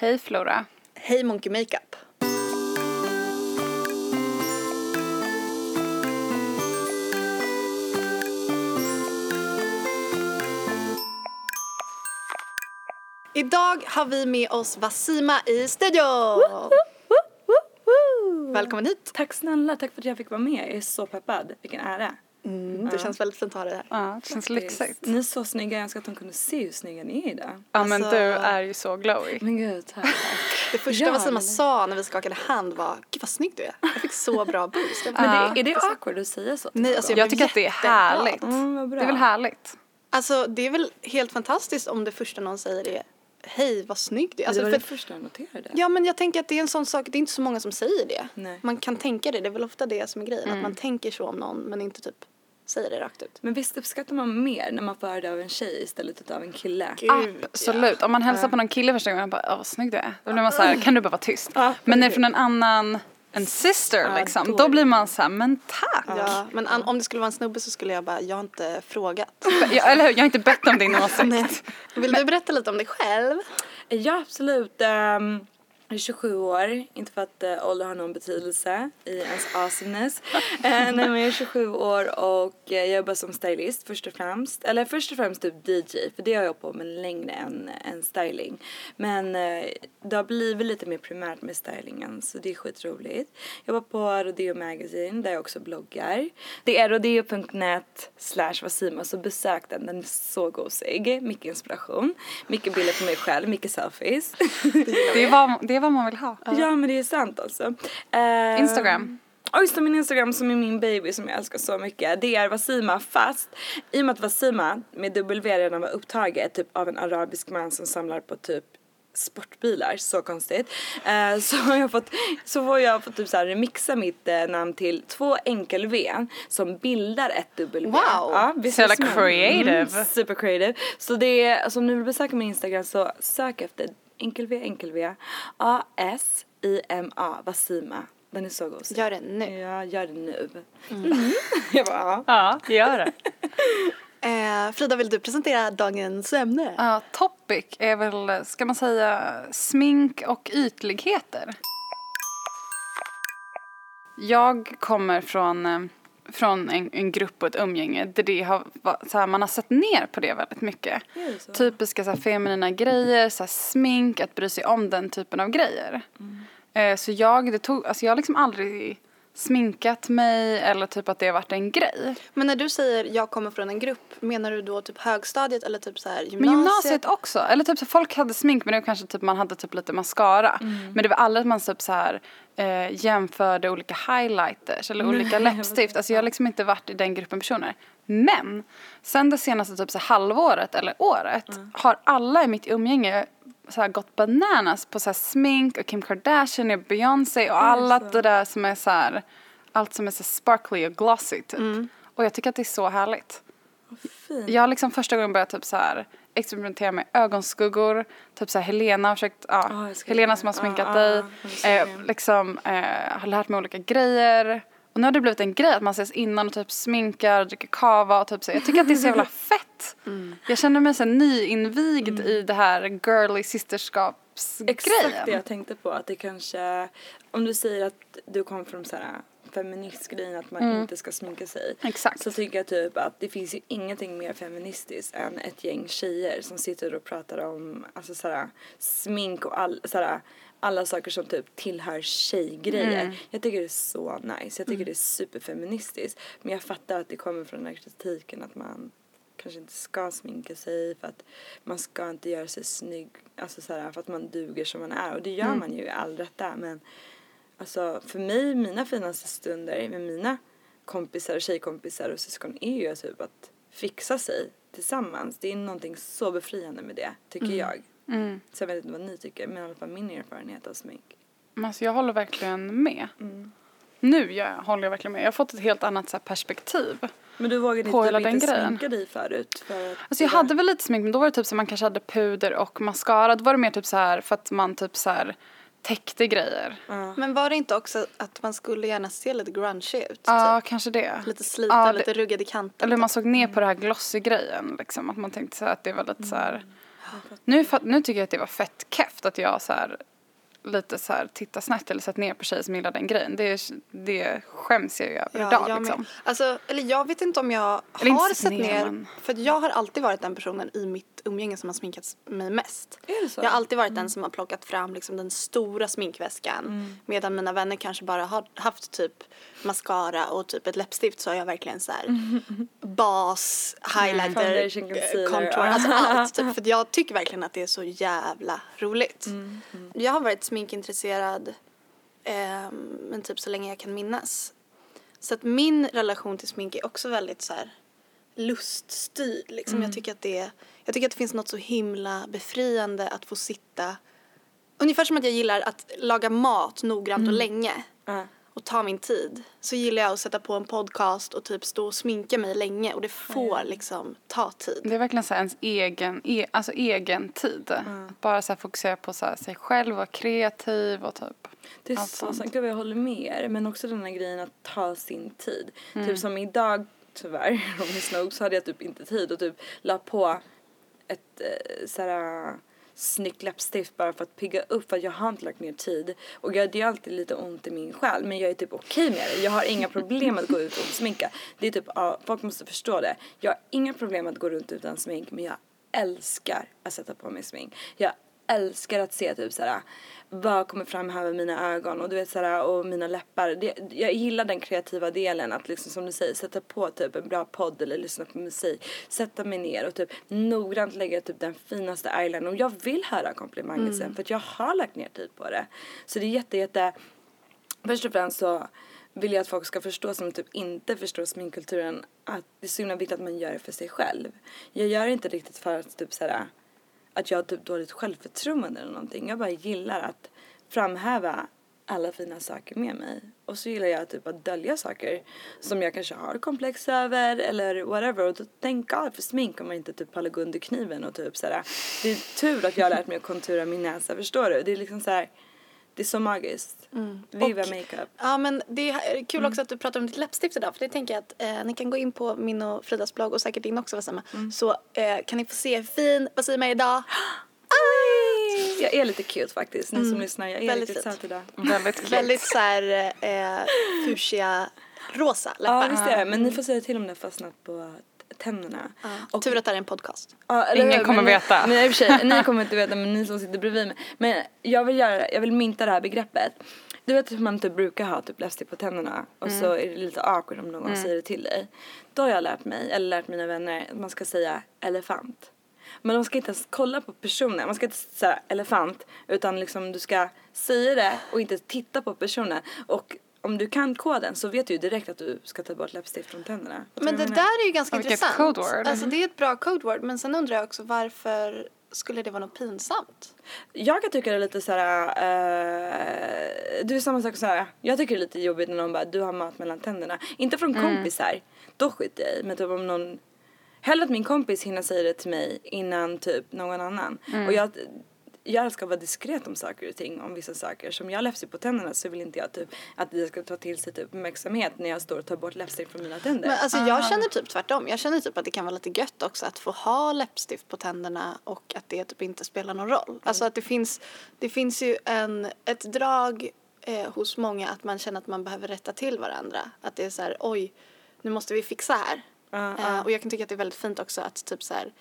Hej Flora. Hej Monkey Makeup. Idag har vi med oss Vasima i studion. Välkommen hit. Tack snälla, tack för att jag fick vara med. Jag är så peppad. Vilken ära. Mm, det känns väldigt fint att ha dig här. Ja, det känns lyxigt. Ni är så snygga, jag önskar att de kunde se hur snygga ni är idag. Ja men Alltså- du är ju så glowy. Men gud, tack. Det första Ja, Vasima men- sa när vi skakade hand var Gud vad snygg du är. Jag fick så bra boost. Bara, Men det, är det awkward att säga så Nej, alltså jag Jag tycker att det är härligt. Mm. Det är väl härligt? Alltså det är väl helt fantastiskt om det första någon säger är Hej vad snygg du är. Alltså, det var för, det första jag noterade. ja men jag tänker att det är en sån sak, det är inte så många som säger det. Nej. Man kan tänka det, det är väl ofta det som är grejen. Mm. Att man tänker så om någon men inte typ säger det rakt ut. Men visst uppskattar man mer när man får höra det av en tjej istället av en kille? Absolut. Om man hälsar på någon kille första gången och bara åh vad snygg du är. Då blir man så här, kan du bara vara tyst? Ja, Men när det är från en annan, en sister Ja, liksom, då då, blir man så här, men tack. Ja, men an, om det skulle vara en snubbe så skulle jag bara, jag har inte frågat. Jag, eller hur, jag har inte bett om din åsikt. Vill du berätta lite om dig själv? Ja, absolut. Um, jag är 27 år, inte för att uh, ålder har någon betydelse i ens awesomeness. uh, nej men jag är 27 år och jag jobbar som stylist först och främst. Eller först och främst typ DJ, för det har jag på med längre än, än styling. Men uh, det har blivit lite mer primärt med stylingen så det är skitroligt. Jag jobbar på Rodeo Magazine där jag också bloggar. Det är rodeo.net slash Vasima så besök den, den är så gosig. Mycket inspiration, mycket bilder på mig själv, mycket selfies. Det vad, det är vad man vill ha. Ja men det är sant alltså. Eh, Instagram. Ja just min Instagram som är min baby som jag älskar så mycket. Det är Vasima fast i och med att Vasima med W redan var upptaget typ av en arabisk man som samlar på typ sportbilar, så konstigt. Eh, så har jag fått, så får jag fått typ så här remixa mitt eh, namn till två enkel-V som bildar ett W. Wow. Ja, Så jävla smart? creative. Mm, super creative. Så det är, alltså om ni vill besöka min Instagram så sök efter enkel-V, enkel-V, A-S-I-M-A, Vasima. Den är så god. Gör det nu. Ja, gör det nu. Mm. jag bara, ja. Ja, gör det. Eh, Frida, vill du presentera dagens ämne? Ja, topic är väl, ska man säga, smink och ytligheter. Jag kommer från, eh, från en, en grupp och ett umgänge där det har, så här, man har sett ner på det väldigt mycket. Det? Typiska så här, feminina grejer, så här, smink, att bry sig om den typen av grejer. Eh, så jag, det tog, alltså jag har liksom aldrig sminkat mig eller typ att det har varit en grej. Men när du säger jag kommer från en grupp, menar du då typ högstadiet eller typ så här gymnasiet? Men gymnasiet också. Eller typ så folk hade smink men det var kanske typ man hade typ lite mascara. Men det var aldrig att man typ så här eh, jämförde olika highlighters eller olika läppstift. Alltså jag har liksom inte varit i den gruppen personer. Men sen det senaste typ så halvåret eller året har alla i mitt umgänge så här gått bananas på så smink och Kim Kardashian och Beyoncé och alla det där som är så här allt som är så sparkly och glossy typ. Och jag tycker att det är så härligt. Fint. Jag har liksom första gången börjat typ så här experimentera med ögonskuggor. Typ så här Helena har försökt, ja, ska Helena som har sminkat Ja, dig. ska eh, liksom eh, har lärt mig olika grejer. Och nu har det blivit en grej att man ses innan och typ sminkar, dricker kava och typ så. Jag tycker att det är så jävla fett. Mm. Jag känner mig så nyinvigd i det här girly systerskapsgrejen. Exakt det jag tänkte på. Att det kanske, om du säger att du kommer från så här feministgrejen att man inte ska sminka sig. Exakt. Så tycker jag typ att det finns ju ingenting mer feministiskt än ett gäng tjejer som sitter och pratar om alltså såhär smink och all, såhär, alla saker som typ tillhör tjejgrejer. Jag tycker det är så nice. Jag tycker det är superfeministiskt. Men jag fattar att det kommer från den här kritiken att man kanske inte ska sminka sig för att man ska inte göra sig snygg, alltså såhär för att man duger som man är och det gör man ju i all rätta men Alltså för mig, mina finaste stunder med mina kompisar och tjejkompisar och syskon är ju typ att fixa sig tillsammans. Det är någonting så befriande med det, tycker jag. Mm. Så jag vet inte vad ni tycker, men i alla fall min erfarenhet av smink. Men alltså jag håller verkligen med. Mm. Nu jag, håller jag verkligen med. Jag har fått ett helt annat så här, perspektiv. Men du vågade På typ hela inte den grejen. sminka dig förut? För att Alltså jag hade väl lite smink men då var det typ så man kanske hade puder och mascara. Då var det mer typ så här för att man typ så här täckte grejer. Ja. Men var det inte också att man skulle gärna se lite grungy ut? Ja, Typ? kanske det. Lite Ja, det- lite ruggad i kanten. Eller man såg ner på det här glossy grejen liksom. Att man tänkte så här att det var lite så här. Nu, nu tycker jag att det var fett keft att jag så här, lite så här tittar snett eller sett ner på tjejer som gillar den grejen. Det, det skäms jag ju över idag jag liksom. Alltså, eller jag vet inte om jag Eller har sett ner, ner. men- För jag har alltid varit den personen i mitt umgänge som har sminkat mig mest. Jag har alltid varit den som har plockat fram liksom den stora sminkväskan. Medan mina vänner kanske bara har haft typ mascara och typ ett läppstift så har jag verkligen så här bas, highlighter, Foundation, eh, contour, alltså allt. Typ, för jag tycker verkligen att det är så jävla roligt. Mm, Jag har varit sminkintresserad ehm, men typ så länge jag kan minnas. Så att min relation till smink är också väldigt så här luststyrd. Liksom. Mm. Jag, tycker att det, jag tycker att det finns något så himla befriande att få sitta Ungefär som att jag gillar att laga mat noggrant Mm. och länge Ja. Och ta min tid. Så gillar jag att sätta på en podcast och typ stå och sminka mig länge och det får liksom ta tid. Det är verkligen så här ens egen, e, alltså egen tid. Att bara så här fokusera på så här sig själv, vara kreativ och typ Det är allt så sånt. sant. Jag håller med er. Men också den här grejen att ta sin tid. Mm. Typ som idag tyvärr, ironiskt nog, så hade jag typ inte tid och typ la på ett eh, såhär snyggt läppstift bara för att pigga upp för att jag har inte lagt ner tid. Och jag, det är alltid lite ont i min själ men jag är typ okej med det. Jag har inga problem att gå ut och sminka. Det är typ, ja, folk måste förstå det. Jag har inga problem att gå runt utan smink men jag älskar att sätta på mig smink. Jag älskar att se typ såhär vad kommer fram här med mina ögon och du vet såhär och mina läppar. Det, jag gillar den kreativa delen att liksom som du säger sätta på typ en bra podd eller lyssna på musik. Sätta mig ner och typ noggrant lägga typ den finaste eyelinern och jag vill höra komplimanger sen för att jag har lagt ner tid på det. Så det är jätte jätte Först och främst så vill jag att folk ska förstå som typ inte förstår sminkkulturen att det är så himla viktigt att man gör det för sig själv. Jag gör det inte riktigt för att typ såhär att jag har typ dåligt självförtroende eller någonting. Jag bara gillar att framhäva alla fina saker med mig. Och så gillar jag typ att dölja saker som jag kanske har komplex över eller whatever. Och då tänk God för smink om man inte typ pallar under kniven och typ sådär. Det är tur att jag har lärt mig att kontura min näsa, förstår du? Det är liksom såhär, det är så magiskt. Viva Och- makeup. Ja men det är kul Mm. också att du pratar om ditt läppstift idag för det tänker jag att eh, ni kan gå in på min och Fridas blogg och säkert din också vad samma. Mm. Så eh, kan ni få se hur fin Basima är idag. Jag är lite cute faktiskt, ni som lyssnar. Jag är Väldigt riktigt söt idag. Väldigt cute. Väldigt så här eh, fuchsia rosa läppar. Ja visst är det, men ni får säga till om det har fastnat på tänderna. Ja. Och- Tur att det här är en podcast. Ja, Ingen hur? kommer Men veta. Nej i och för sig, ni kommer inte veta men ni som sitter bredvid mig. Men jag vill göra, jag vill mynta det här begreppet. Du vet hur man typ brukar ha typ läppstift på tänderna och så är det lite awkward om någon säger det till dig. Då har jag lärt mig, eller lärt mina vänner, att man ska säga elefant. Men man ska inte ens kolla på personen, man ska inte säga elefant utan liksom du ska säga det och inte titta på personen. Och om du kan koden så vet du ju direkt att du ska ta bort läppstift från tänderna. Men det menar? där är ju ganska vilket intressant. code word. Alltså det är ett bra code word men sen undrar jag också varför skulle det vara något pinsamt? Jag kan tycka det är lite såhär, uh, du är samma sak såhär, jag tycker det är lite jobbigt när någon bara du har mat mellan tänderna. Inte från kompisar, då skiter jag i. Men typ om någon, hellre att min kompis hinner säga det till mig innan typ någon annan. Och jag, jag älskar att vara diskret om saker och ting, om vissa saker. Som jag läppstift på tänderna så vill inte jag typ att det ska ta till sig typ uppmärksamhet när jag står och tar bort läppstift från mina tänder. Men alltså jag känner typ tvärtom. Jag känner typ att det kan vara lite gött också att få ha läppstift på tänderna och att det typ inte spelar någon roll. Alltså att det finns, det finns ju en, ett drag eh, hos många att man känner att man behöver rätta till varandra. Att det är så här, oj, nu måste vi fixa här. Ja, Eh, ja. och jag kan tycka att det är väldigt fint också att typ så här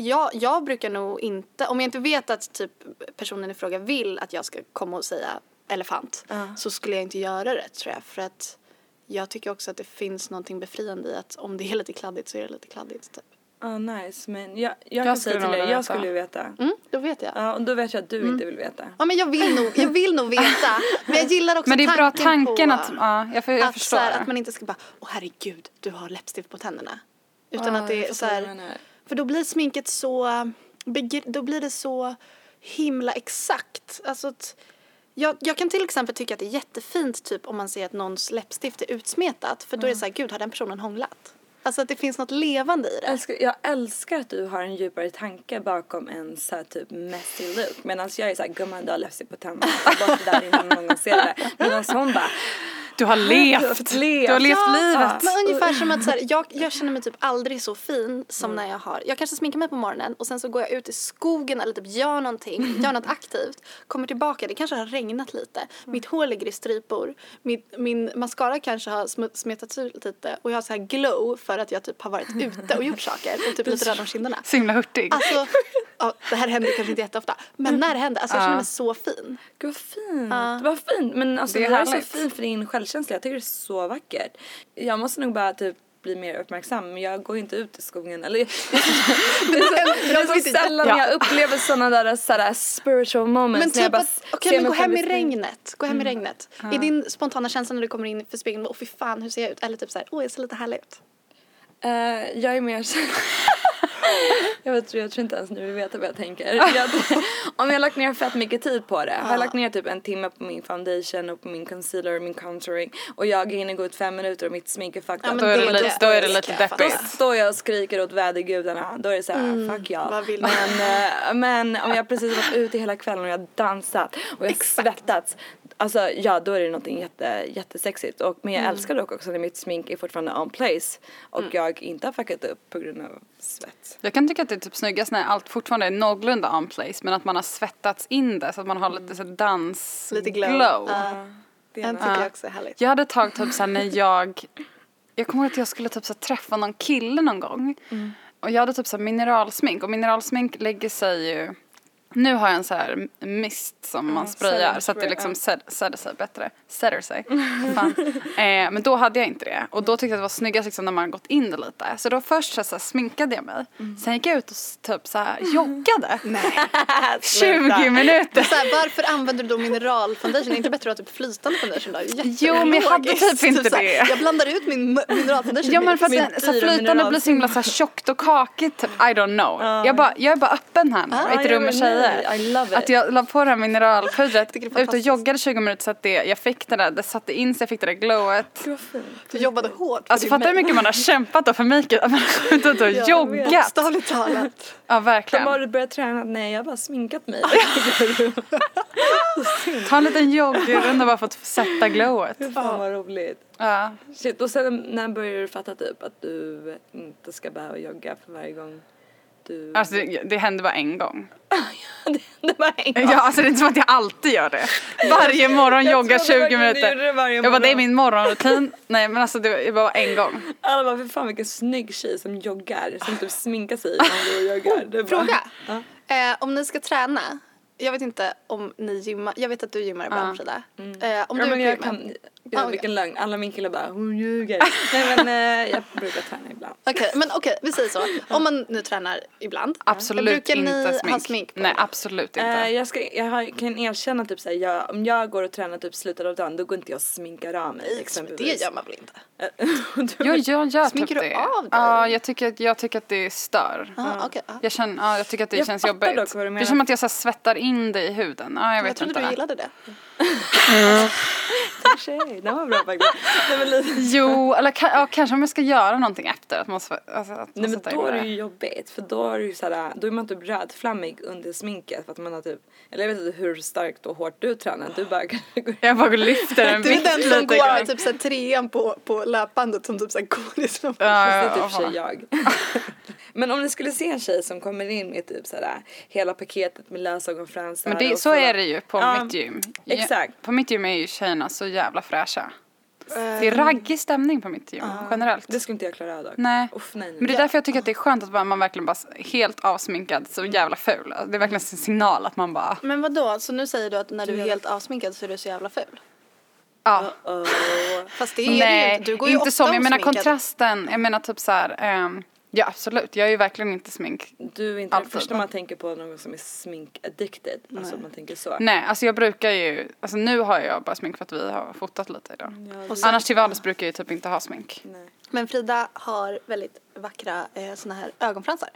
jag, jag brukar nog inte, om jag inte vet att typ personen i fråga vill att jag ska komma och säga elefant Ja. så skulle jag inte göra det tror jag för att jag tycker också att det finns någonting befriande i att om det är lite kladdigt så är det lite kladdigt typ. Ja, nice. Men jag, jag, kan skulle säga till vilja jag skulle ju veta. Mm, då vet jag. Ja, och då vet jag att du inte vill veta. Ja men jag vill nog, jag vill nog veta. Men jag gillar också Men det är bra tanken på att, ja, jag, för, jag att, förstår. så här, att man inte ska bara, åh herregud, du har läppstift på tänderna. Utan Ja, att det jag är så här, menar. För då blir sminket så, då blir det så himla exakt. Alltså att, jag, jag kan till exempel tycka att det är jättefint typ om man ser att någons läppstift är utsmetat för då är det så här, gud har den personen hånglat? Alltså att det finns något levande i det. älskar, jag älskar att du har en djupare tanke bakom en så här typ messy look. Medan jag är såhär, gumman du har läppstift på tänderna, ta bort det där innan någon ser det. Medan hon bara, Du har levt. levt. Du har levt Ja, livet. Men ungefär som att så här, jag, jag känner mig typ aldrig så fin som när jag har, jag kanske sminkar mig på morgonen och sen så går jag ut i skogen eller typ gör någonting, gör något aktivt, kommer tillbaka, det kanske har regnat lite, mitt hår ligger i strypor, mitt, min mascara kanske har sm- smetats ut lite och jag har så här glow för att jag typ har varit ute och gjort saker och typ lite röd om kinderna. Så himla hurtig. Alltså, ja, det här händer kanske inte jätteofta, men när det händer, alltså jag känner mig så fin. Gud vad fint. Ja. Vad fint. Men alltså Det det, är där är så fint för din självkänsla. Jag tycker det är så vackert. Jag måste nog bara typ bli mer uppmärksam men jag går inte ut i skogen eller det är så, det är så sällan Ja. jag upplever sådana där sådär spiritual moments Men när jag typ bara att, ser men gå hem i regnet, gå hem i regnet. Är din spontana känsla när du kommer in för spegeln, åh fy fan hur ser jag ut? Eller typ såhär, åh jag ser lite härlig ut. Eh, jag är mer jag, vet, jag tror inte ens ni vill veta vad jag tänker. Jag, om jag har lagt ner fett mycket tid på det. Har jag lagt ner typ en timme på min foundation och på min concealer och min contouring och jag hinner gå ut fem minuter och mitt smink är fucked Ja, Då är det lite, då är det lite fatta. Då deppigt. står jag och skriker åt vädergudarna. Då är det så här, fuck ja. men, eh, men om jag precis varit ute hela kvällen och jag dansat och jag har svettats. Alltså ja, då är det någonting jätte, jättesexigt. Och, men jag älskar dock också när mitt smink är fortfarande on place och jag inte har fuckat upp på grund av svett. Jag kan tycka att det är typ snyggast när allt fortfarande är någorlunda on place men att man har svettats in det så att man har lite så dans Lite glow. glow. Ja. Det Den tycker jag också är härligt. Jag hade ett tag typ såhär när jag Jag kommer ihåg att jag skulle typ så här träffa någon kille någon gång Och jag hade typ så här mineralsmink och mineralsmink lägger sig ju Nu har jag en så här mist som man sprayar så att det liksom sätter sig bättre. Sätter sig. Eh, men då hade jag inte det. Och då tyckte jag det var snyggast liksom när man gått in det lite. Så då först så, så här, sminkade jag mig. Sen gick jag ut och typ så här joggade. Nej. 20 minuter. Så här, varför använder du då mineralfoundation? Är det inte bättre att ha typ flytande foundation då? Jo, men jag hade typ inte här, det. Jag blandar ut min mineralfoundation Ja men för att den, så dyra flytande blir så himla så här tjockt och kakigt typ. I don't know. Jag, bara, jag är bara öppen här nu i ett rum med men tjejer. I love it. Att jag la på det här mineralpudret, ut och joggade 20 minuter så att det, jag fick det där, det satte in sig, jag fick det där glowet. Du jobbade hårt. för Alltså fattar du hur mycket man har kämpat då för makeet? Att man har gått ut och Ja, joggat. Bokstavligt talat. Ja verkligen. har du börjat träna? Nej jag har bara sminkat mig. Ta en liten joggrunda bara för att sätta glowet. Fan vad roligt. Ja. Shit, och sen när började du fatta typ att du inte ska behöva jogga för varje gång du... Alltså det, det hände bara en gång. det var en gång. Ja alltså det är inte som att jag alltid gör det. Varje morgon Jag joggar trodde 20 verkligen du minuter. det varje Jag bara det är morgon. min morgonrutin. Nej men alltså det var- bara en gång. Alla bara, för fan vilken snygg tjej som joggar, som typ sminkar sig när och joggar. Det är bara- Fråga. Ja. Eh, om ni ska träna, jag vet inte om ni gymmar, jag vet att du gymmar ibland Ja. Frida. Eh, om Ja, du men jag gymmet. kan, Ja, okej. vilken lögn. Alla min killar bara, hon ljuger. Nej men eh, jag brukar träna ibland. Okej, men okej, vi säger så. Om man nu tränar ibland. Absolut brukar inte ni smink. ha smink på? Nej absolut inte. Eh, jag, ska, jag har, kan erkänna typ såhär, jag, om jag går och tränar typ slutet av dagen då går inte jag och sminkar av mig exempelvis. det gör man väl inte? Jo, jag gör Sminkar typ du det. av dig? Ja, jag tycker, att- jag tycker att det stör. Ah, okej, ah. Jag, känner, ja, jag tycker att det Jag känns jobbigt. dock vad du det är menar. som att jag så svettar in det i huden. Ja, jag Jag vet trodde inte. du gillade det. Tjej, den var bra faktiskt. Nej men, lite. Jo, eller ja, kanske om jag ska göra någonting efter. Att man, alltså, att Nej men då är det ju jobbigt för då är ju såhär, då är man typ rödflammig under sminket för att man har typ, eller jag vet inte hur starkt och hårt du tränar, du bara Jag bara lyfter en Du är den som går med typ så här trean på, på löpbandet som typ så här går i slow Ja, det är ja, typ ja. jag. men om ni skulle se en tjej som kommer in med typ såhär hela paketet med lösögonfransar Men det, så är det ju på Ja, mitt gym. Ja, exakt. På mitt gym är ju tjejerna så jävla fräscha. Det är raggig stämning på mitt gym generellt. Det skulle inte jag klara av dock. Nej. Uff, nej, nej. Men det är därför jag tycker att det är skönt att man verkligen bara helt avsminkad så jävla ful. Alltså, Det är verkligen en signal att man bara, Men vad då? så nu säger du att när du är helt avsminkad så är du så jävla ful? ja. Oh. Fast det är det ju Nej, inte. Du går ju inte ofta. Men jag menar kontrasten. Jag menar typ så här. ehm, ja absolut, jag är ju verkligen inte smink. Du är inte Alltid. det första man tänker på någon som är smink-addicted. Alltså man tänker så. Nej, alltså jag brukar ju, alltså nu har jag bara smink för att vi har fotat lite idag. Ja, sen- Annars till vardags brukar jag ju typ inte ha smink. nej. Men Frida har väldigt vackra eh, såna här ögonfransar.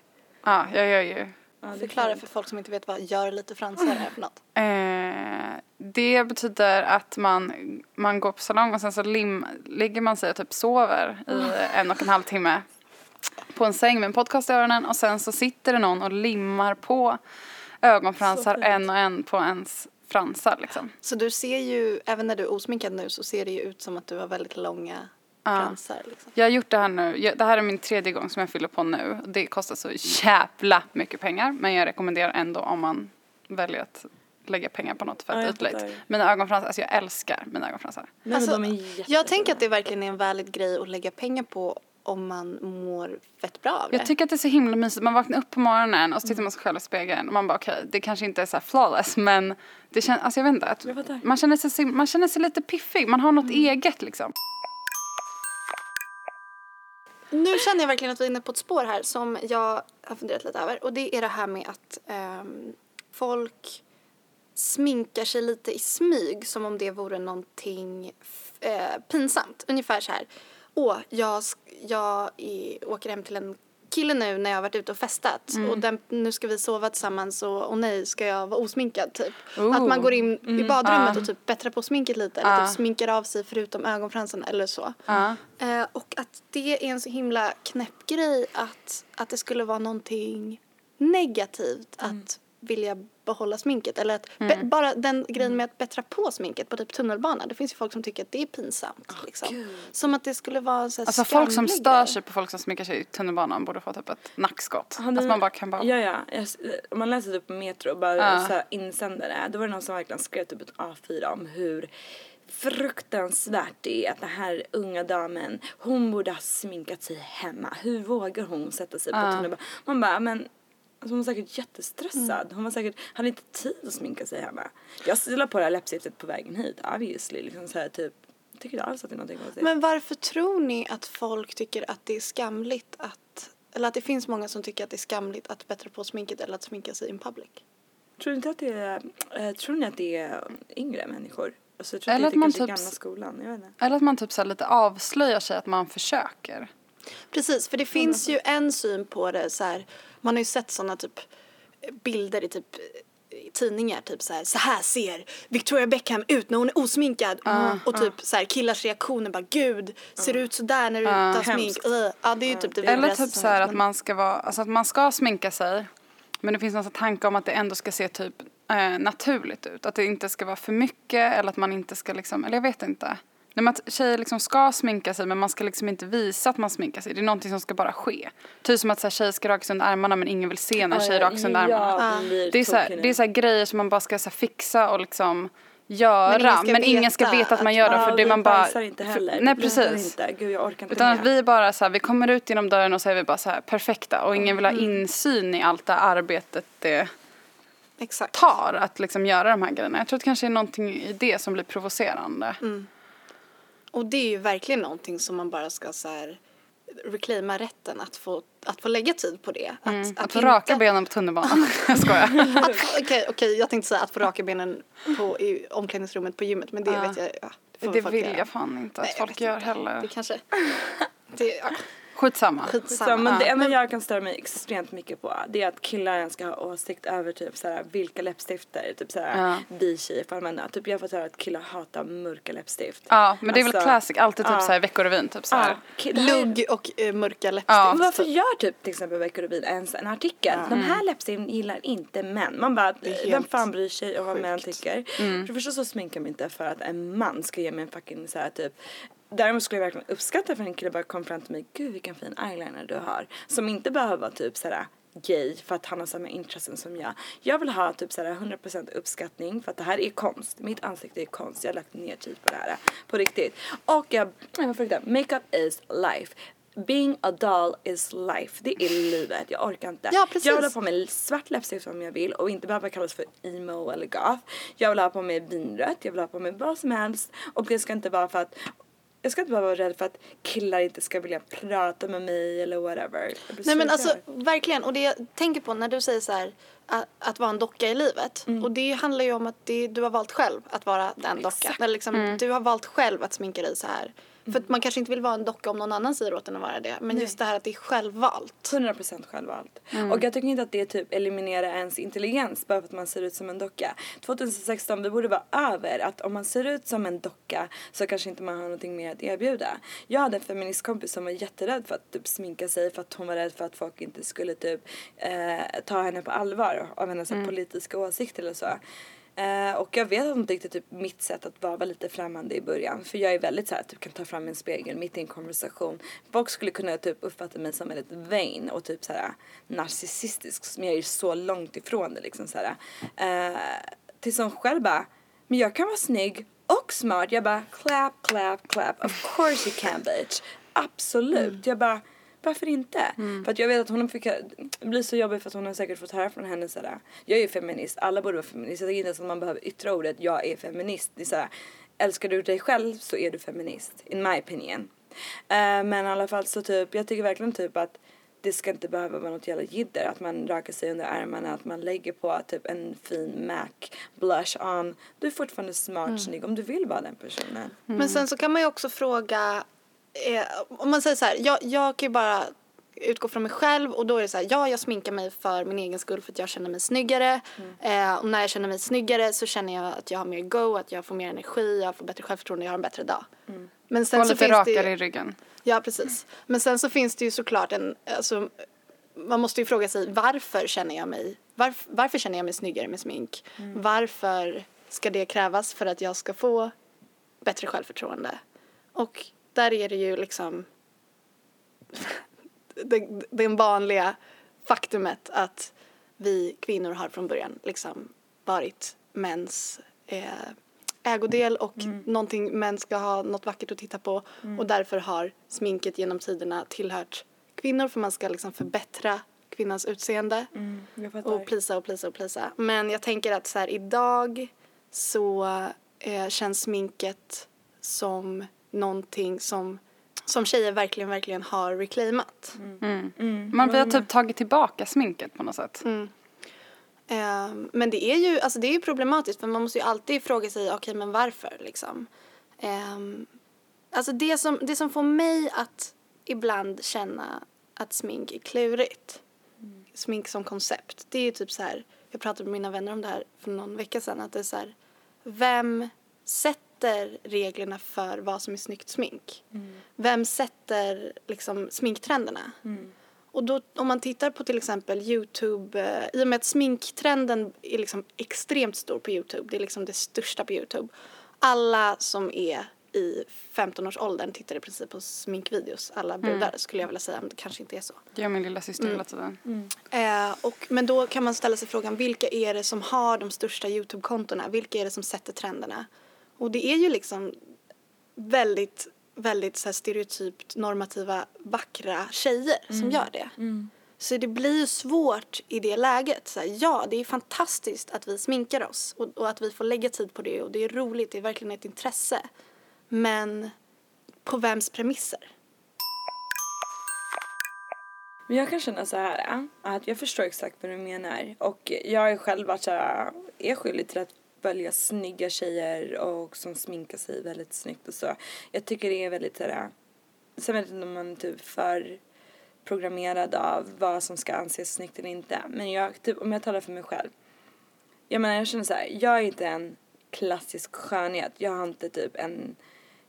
Ja, jag gör ju. Ja, Förklara för folk som inte vet vad gör lite fransar är för något. Eh, det betyder att man, man går på salong och sen så lim, ligger man sig och typ sover i en och en halv timme på en säng med en podcast i öronen och sen så sitter det någon och limmar på ögonfransar en och en på ens fransar liksom. Så du ser ju, även när du är osminkad nu så ser det ju ut som att du har väldigt långa fransar. Liksom. Jag har gjort det här nu, jag, det här är min tredje gång som jag fyller på nu. Det kostar så jävla mycket pengar men jag rekommenderar ändå om man väljer att lägga pengar på något för Ja, att jag ytligt. Mina ögonfransar, alltså jag älskar mina ögonfransar. Men Alltså, de är jättefina. Jag tänker att det verkligen är en valid grej att lägga pengar på om man mår fett bra av det. Jag tycker att det är så himla mysigt. Man vaknar upp på morgonen och så tittar man sig själv i spegeln och man bara okej, det kanske inte är så här flawless men det känns, alltså jag vet inte, att man känner, sig, man känner sig lite piffig, man har något eget liksom. Nu känner jag verkligen att vi är inne på ett spår här som jag har funderat lite över och det är det här med att ehm, folk sminkar sig lite i smyg som om det vore någonting eh, pinsamt. Ungefär så här. Åh, jag, jag är, åker hem till en kille nu när jag har varit ute och festat och den, nu ska vi sova tillsammans och, och nej, ska jag vara osminkad typ. Oh. Att man går in i badrummet Ja. och typ bättrar på sminket lite eller Ja. typ sminkar av sig förutom ögonfransarna eller så. Eh, och att det är en så himla knäpp grej att, att det skulle vara någonting negativt att vilja behålla sminket. Eller att be, bara den grejen med att bättra på sminket på typ tunnelbanan. Det finns ju folk som tycker att det är pinsamt. liksom. Som att det skulle vara så Alltså folk som stör sig på folk som sminkar sig i tunnelbanan borde få typ ett nackskott. Att man bara kan bara, Ja, ja. Om man läser typ på Metro och bara Ja. så här insändare. Då var det någon som verkligen skrev typ ett A4 om hur fruktansvärt det är att den här unga damen, hon borde ha sminkat sig hemma. Hur vågar hon sätta sig på Ja. tunnelbanan? Man bara, men Alltså hon var säkert jättestressad. Mm. Hon var säkert, hade inte tid att sminka sig hemma. Jag la på det här läppstiftet på vägen hit, obviously. Liksom så här, typ, jag tycker inte alls att det är någonting konstigt. Men varför tror ni att folk tycker att det är skamligt att eller att det finns många som tycker att det är skamligt att bättra på sminket eller att sminka sig in public? Tror ni inte att det är, eh, tror ni att det är yngre människor? Alltså, jag tror Eller att att det är man typ- gamla skolan, jag vet inte. eller att man typ så lite avslöjar sig att man försöker. Precis, för det finns ju en syn på det så här, man har ju sett sådana typ bilder i typ i tidningar typ så här, så här ser Victoria Beckham ut när hon är osminkad och typ så här killars reaktioner bara gud ser du ut sådär när du inte har smink. Ugh. ja det är ju typ det Eller typ så här att man ska vara, alltså att man ska sminka sig men det finns någon sån tanke om att det ändå ska se typ eh, naturligt ut. Att det inte ska vara för mycket eller att man inte ska liksom, eller jag vet inte. Nej, men att tjejer liksom ska sminka sig men man ska liksom inte visa att man sminkar sig. Det är någonting som ska bara ske. Typ som att så här, tjejer ska raka sig under armarna men ingen vill se när tjejer rakar sig under armarna. Blir Det är, så här, det är så här grejer som man bara ska så här, fixa och liksom Men göra. ingen Men ska ingen ska veta veta att man att- gör det Ja, för det vi man bara... inte heller. För, nej precis. Inte. Gud jag orkar inte Utan att vi bara så här, vi kommer ut genom dörren och så är vi bara så här perfekta och ingen vill ha insyn i allt det arbetet det exakt tar att liksom göra de här grejerna. Jag tror att det kanske är någonting i det som blir provocerande. Och det är ju verkligen någonting som man bara ska så här reclaima rätten att få, att få lägga tid på det. Att, Mm. Att få inte- raka benen på tunnelbanan. jag skojar. Att Okej, okej, jag tänkte säga att få raka benen på, i omklädningsrummet på gymmet men det Ja. vet jag, ja, det Det vill göra. jag fan inte att Nej, folk gör inte. heller. Det kanske, det, ja, Skitsamma. Skitsamma. men det Ja. enda jag kan störa mig extremt mycket på det är att killar ska ha åsikt över typ såhär vilka läppstifter typ såhär Ja. vi tjejer får använda. Typ jag har fått höra att killar hatar mörka läppstift. Ja, men det är väl Alltså, classic. Alltid typ ja. så här Veckorevyn. Typ. Ja, Lugg och eh, mörka Ja. läppstift. Men varför gör typ till exempel Veckorevyn ens en artikel? De Mm. här läppstiften gillar inte män. Man bara, är vem fan bryr sig om vad män tycker? Mm. För det första så sminkar mig inte för att en man ska ge mig en fucking så här typ Däremot skulle jag verkligen uppskatta för en kille bara kom fram till mig, gud vilken fin eyeliner du har. Som inte behöver vara typ såhär gay för att han har samma intressen som jag. Jag vill ha typ såhär 100% uppskattning för att det här är konst. Mitt ansikte är konst. Jag har lagt ner tid på det här. På riktigt. Och jag, jag får makeup is life. Being a doll is life. Det är livet. Jag orkar inte. Ja, precis. Jag vill ha på mig svart läppstift om jag vill och inte behöva kallas för emo eller goth. Jag vill ha på mig vinrött. Jag vill ha på mig vad som helst. Och det ska inte vara för att jag ska inte behöva vara rädd för att killar inte ska vilja prata med mig eller whatever. Nej men så alltså verkligen och det jag tänker på när du säger så här att, att vara en docka i livet Mm. och det handlar ju om att det, du har valt själv att vara den dockan. Eller liksom, Du har valt själv att sminka dig så här. För att man kanske inte vill vara en docka om någon annan säger åt en att vara det. Men just det här att det är självvalt. 100% självvalt. Mm. Och jag tycker inte att det typ eliminerar ens intelligens bara för att man ser ut som en docka. 2016, vi borde vara över att om man ser ut som en docka så kanske inte man har någonting mer att erbjuda. Jag hade en feministkompis som var jätterädd för att typ sminka sig för att hon var rädd för att folk inte skulle typ eh, ta henne på allvar av hennes Mm. politiska åsikter eller så. Eh, och jag vet att hon tyckte typ mitt sätt att vara var lite främmande i början. För jag är väldigt såhär, typ kan ta fram en spegel mitt i en konversation. Folk skulle kunna typ uppfatta mig som väldigt vain och typ såhär narcissistisk. Men jag är så långt ifrån det liksom såhär. Eh, tills hon själv bara, men jag kan vara snygg och smart. Jag bara clap, clap, clap. Of course you can bitch. Absolut. Jag bara varför inte? För att jag vet att hon fick, det blir så jobbigt för att hon har säkert fått höra från henne sådär. Jag är ju feminist, alla borde vara feminist. Jag tycker inte ens att man behöver yttra ordet jag är feminist. Det är såhär, älskar du dig själv så är du feminist. In my opinion. Eh, men i alla fall så typ, jag tycker verkligen typ att det ska inte behöva vara något jävla jidder. Att man rakar sig under armarna, att man lägger på typ en fin MAC blush on. Du är fortfarande smart, snygg om du vill vara den personen. Men sen så kan man ju också fråga, eh, om man säger så här, jag, jag kan ju bara utgå från mig själv och då är det så här, ja jag sminkar mig för min egen skull för att jag känner mig snyggare. Eh, och när jag känner mig snyggare så känner jag att jag har mer go, att jag får mer energi, jag får bättre självförtroende, jag har en bättre dag. Men sen Och så lite finns det ju- rakare i ryggen. Ja, precis. Men sen så finns det ju såklart en, alltså, man måste ju fråga sig varför känner jag mig, varf, varför känner jag mig snyggare med smink? Varför ska det krävas för att jag ska få bättre självförtroende? Och där är det ju liksom det, det vanliga faktumet att vi kvinnor har från början liksom varit mäns eh, ägodel och någonting män ska ha något vackert att titta på och därför har sminket genom tiderna tillhört kvinnor för man ska liksom förbättra kvinnans utseende fattar. och plisa och plisa och plisa. Men jag tänker att så här idag så eh, känns sminket som någonting som, som tjejer verkligen, verkligen har reclaimat. Man vi har typ tagit tillbaka sminket på något sätt. Ehm, men det är ju alltså det är problematiskt för man måste ju alltid fråga sig okej men varför liksom. Ehm, alltså det som, det som får mig att ibland känna att smink är klurigt. Smink som koncept. Det är ju typ så här, jag pratade med mina vänner om det här för någon vecka sedan att det är så här, vem sätter reglerna för vad som är snyggt smink? Vem sätter liksom sminktrenderna? Och då om man tittar på till exempel Youtube, eh, i och med att sminktrenden är liksom extremt stor på Youtube, det är liksom det största på Youtube. Alla som är i 15-årsåldern tittar i princip på sminkvideos, alla brudar skulle jag vilja säga, men det kanske inte är så. Det gör min lilla syster hela tiden. Eh, och, men då kan man ställa sig frågan, vilka är det som har de största Youtube-kontona? Vilka är det som sätter trenderna? Och det är ju liksom väldigt, väldigt så stereotypt normativa, vackra tjejer som gör det. Så det blir ju svårt i det läget. Så här, ja, det är fantastiskt att vi sminkar oss och, och att vi får lägga tid på det och det är roligt, det är verkligen ett intresse. Men på vems premisser? Men jag kan känna så här äh, att jag förstår exakt vad du menar och jag ju själv varit så här, är skyldig till att följa snygga tjejer och som sminkar sig väldigt snyggt och så. Jag tycker det är väldigt sådär, sen vet jag inte om man är typ för programmerad av vad som ska anses snyggt eller inte. Men jag, typ om jag talar för mig själv. Jag menar jag känner så här, jag är inte en klassisk skönhet. Jag har inte typ en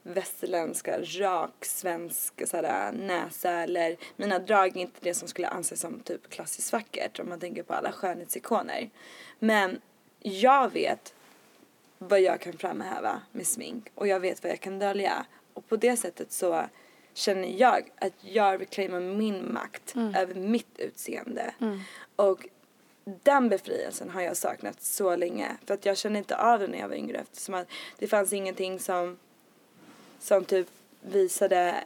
västerländska, rak svensk sådär, näsa eller mina drag är inte det som skulle anses som typ klassiskt vackert om man tänker på alla skönhetsikoner. Men jag vet vad jag kan framhäva med smink och jag vet vad jag kan dölja och på det sättet så känner jag att jag reclaimar min makt över mitt utseende. Och den befrielsen har jag saknat så länge för att jag kände inte av den när jag var yngre eftersom att det fanns ingenting som som typ visade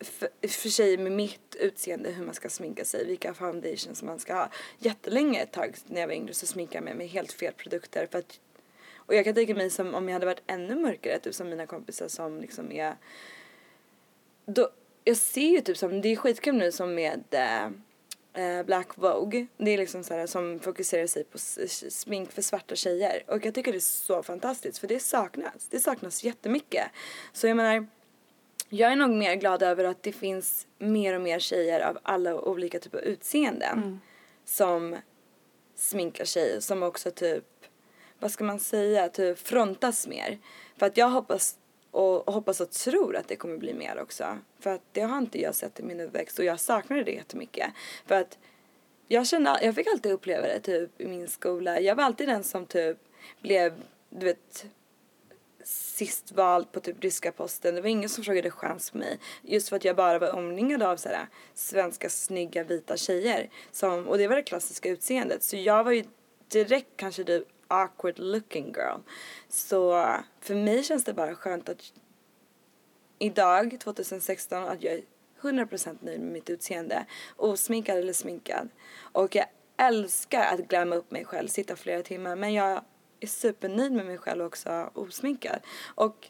för, för tjejer med mitt utseende hur man ska sminka sig, vilka foundations man ska ha. Jättelänge ett tag när jag var yngre så sminkade jag mig med helt fel produkter för att och jag kan tänka mig som om jag hade varit ännu mörkare, typ som mina kompisar som liksom är då, jag ser ju typ som, det är skitkul nu som med eh, Black Vogue. Det är liksom så här som fokuserar sig på smink för svarta tjejer. Och jag tycker det är så fantastiskt för det saknas. Det saknas jättemycket. Så jag menar, jag är nog mer glad över att det finns mer och mer tjejer av alla olika typer av utseenden som sminkar sig som också typ, vad ska man säga, typ frontas mer. För att jag hoppas och, och hoppas och tror att det kommer bli mer också. För att det har inte jag sett i min uppväxt och jag saknade det jättemycket. För att jag kände, jag fick alltid uppleva det typ i min skola. Jag var alltid den som typ blev, du vet, sist vald på typ ryska posten. Det var ingen som frågade chans på mig. Just för att jag bara var omringad av sådär svenska snygga vita tjejer. Som, och det var det klassiska utseendet. Så jag var ju direkt kanske the awkward looking girl. Så för mig känns det bara skönt att idag, 2016, att jag är 100% nöjd med mitt utseende. Osminkad eller sminkad. Och jag älskar att glamma upp mig själv, sitta flera timmar. Men jag är supernöjd med mig själv också osminkad. Och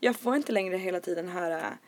jag får inte längre hela tiden höra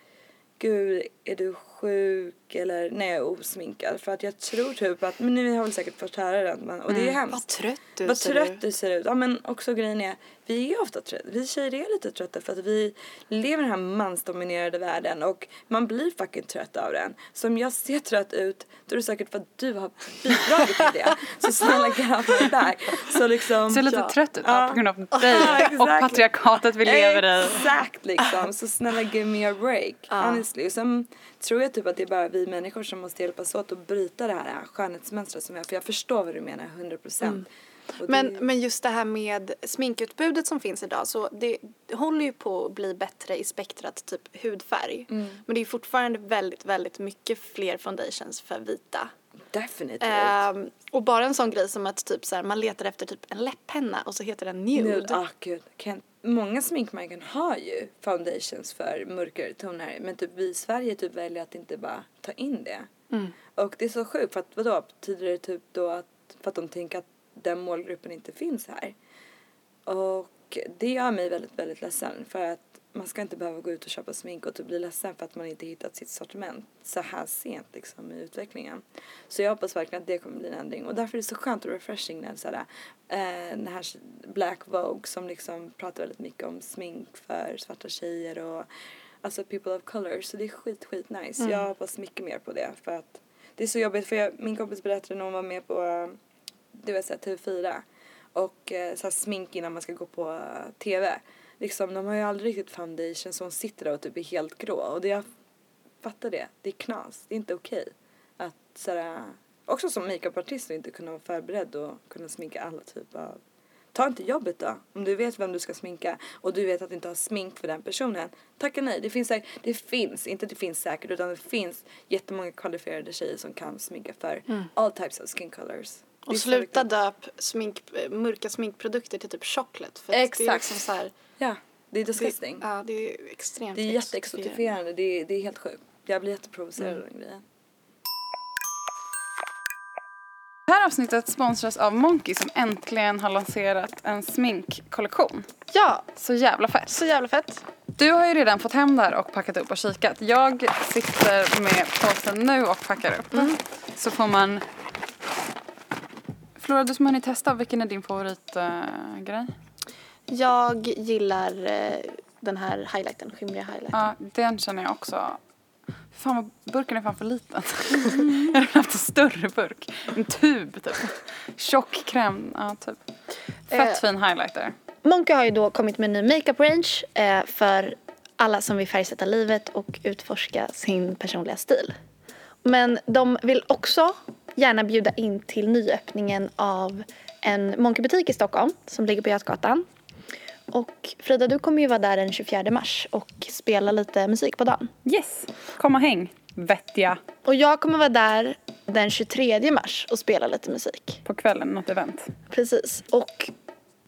Gud, är du sjuk eller när jag är osminkad? För att jag tror typ att, men ni har väl säkert fått höra det men, och det är Vad hemskt. trött du Vad ser trött ut. du ser ut. Ja men också grejen är, vi är ofta trötta. Vi tjejer är lite trötta för att vi lever i den här mansdominerade världen och man blir fucking trött av den. Så om jag ser trött ut, då är det säkert för att du har bidragit till det. Så snälla get off my back. Så liksom. Ser lite Ja. trött ut Ja. på grund av dig Ja, och patriarkatet vi lever i. Exakt liksom. Så snälla give me a break. Ja. Honestly. Sen tror jag typ att det är bara vi människor som måste hjälpas åt att bryta det här skönhetsmönstret som jag För jag förstår vad du menar 100 procent. Mm. Men, men just det här med sminkutbudet som finns idag så det, det håller ju på att bli bättre i spektrat typ hudfärg. Mm. Men det är fortfarande väldigt, väldigt mycket fler foundations för vita. Definitivt. Ehm, och bara en sån grej som att typ så här, man letar efter typ en läpppenna och så heter den nude. Nude. Ah, gud. Kan, många sminkmärken har ju foundations för mörkare toner men typ vi i Sverige typ väljer att inte bara ta in det. Mm. Och det är så sjukt för att vadå betyder det typ då att för att de tänker att den målgruppen inte finns här. Och det gör mig väldigt, väldigt ledsen för att man ska inte behöva gå ut och köpa smink och typ bli ledsen för att man inte hittat sitt sortiment så här sent liksom i utvecklingen. Så jag hoppas verkligen att det kommer bli en ändring och därför är det så skönt och refreshing när såhär, eh, den här Black Vogue som liksom pratar väldigt mycket om smink för svarta tjejer och alltså people of color så det är skit, skit nice. Jag hoppas mycket mer på det för att det är så jobbigt för jag, min kompis berättade när hon var med på det så här TV4 och eh, så smink innan man ska gå på TV. Liksom, de har ju aldrig riktigt foundation så hon sitter där och typ är helt grå och det jag fattar det, det är knas, det är inte okej. Att sådär, också som makeupartist att inte kunna vara förberedd och kunna sminka alla typer av Ta inte jobbet då. Om du vet vem du ska sminka och du vet att du inte har smink för den personen. Tacka nej. Det finns, säkert, det finns, inte det finns säkert, utan det finns jättemånga kvalificerade tjejer som kan sminka för all types of skin colors. Det Och sluta döp smink, mörka sminkprodukter till typ chocolate. För att Det är Exakt. liksom så här, Ja, det är det, disgusting. ja, det är extremt Det är jätteexotifierande, det är, det är helt sjukt. Jag blir jätteprovocerad Mm. av den grejen. Det här avsnittet sponsras av Monkey som äntligen har lanserat en sminkkollektion. Ja, Så jävla fett. så jävla fett. Du har ju redan fått hem det här och packat upp och kikat. Jag sitter med påsen nu och packar upp. Så får man... Flora, du som har hunnit testa, vilken är din favoritgrej? Jag gillar eh, den här highlighten, skimriga highlighten. ja, den känner jag också. Fan vad burken är fan för liten. jag hade haft en större burk. En tub typ. Tjock kräm, ja typ. Fett Eh, fin highlighter. Monka har ju då kommit med en ny makeup range eh, för alla som vill färgsätta livet och utforska sin personliga stil. Men de vill också gärna bjuda in till nyöppningen av en Monke-butik i Stockholm som ligger på Götgatan. Och Frida, du kommer ju vara där den 24 mars och spela lite musik på dagen. Yes, kom och häng. Vettiga. Och jag kommer vara där den 23 mars och spela lite musik. På kvällen, något event. Precis. Och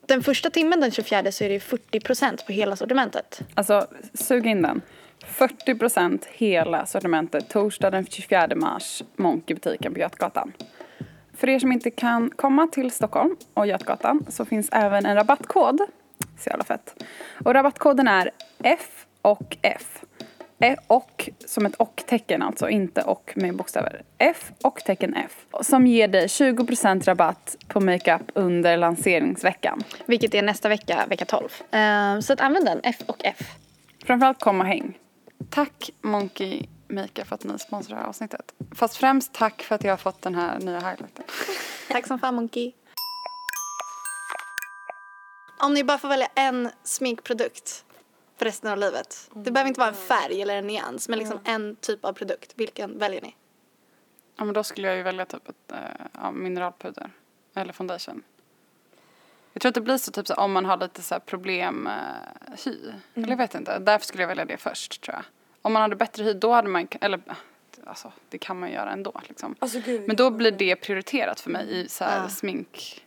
den första timmen den 24 så är det 40% på hela sortimentet. Alltså, sug in den. 40% hela sortimentet torsdag den 24 mars, Monkeybutiken på Götgatan. För er som inte kan komma till Stockholm och Götgatan så finns även en rabattkod. Så jävla fett. Och rabattkoden är F och F. E och som ett och-tecken alltså, inte och med bokstäver. F och tecken F. Som ger dig 20% rabatt på makeup under lanseringsveckan. Vilket är nästa vecka, vecka 12. Ehm, så att använd den, F och F. Framförallt kom och häng. Tack Monkey Makeup för att ni sponsrar det här avsnittet. Fast främst tack för att jag har fått den här nya highlighten. Tack som fan Monkey. Om ni bara får välja en sminkprodukt för resten av livet. Det behöver inte vara en färg eller en nyans, men liksom en typ av produkt. Vilken väljer ni? Ja men då skulle jag ju välja typ ett äh, ja, mineralpuder. Eller foundation. Jag tror att det blir så typ så om man har lite så här problem eh, hy. Eller jag vet inte. Därför skulle jag välja det först tror jag. Om man hade bättre hy då hade man, eller eh, alltså det kan man göra ändå liksom. Alltså gud. Men då blir det prioriterat för mig i så Ja. smink.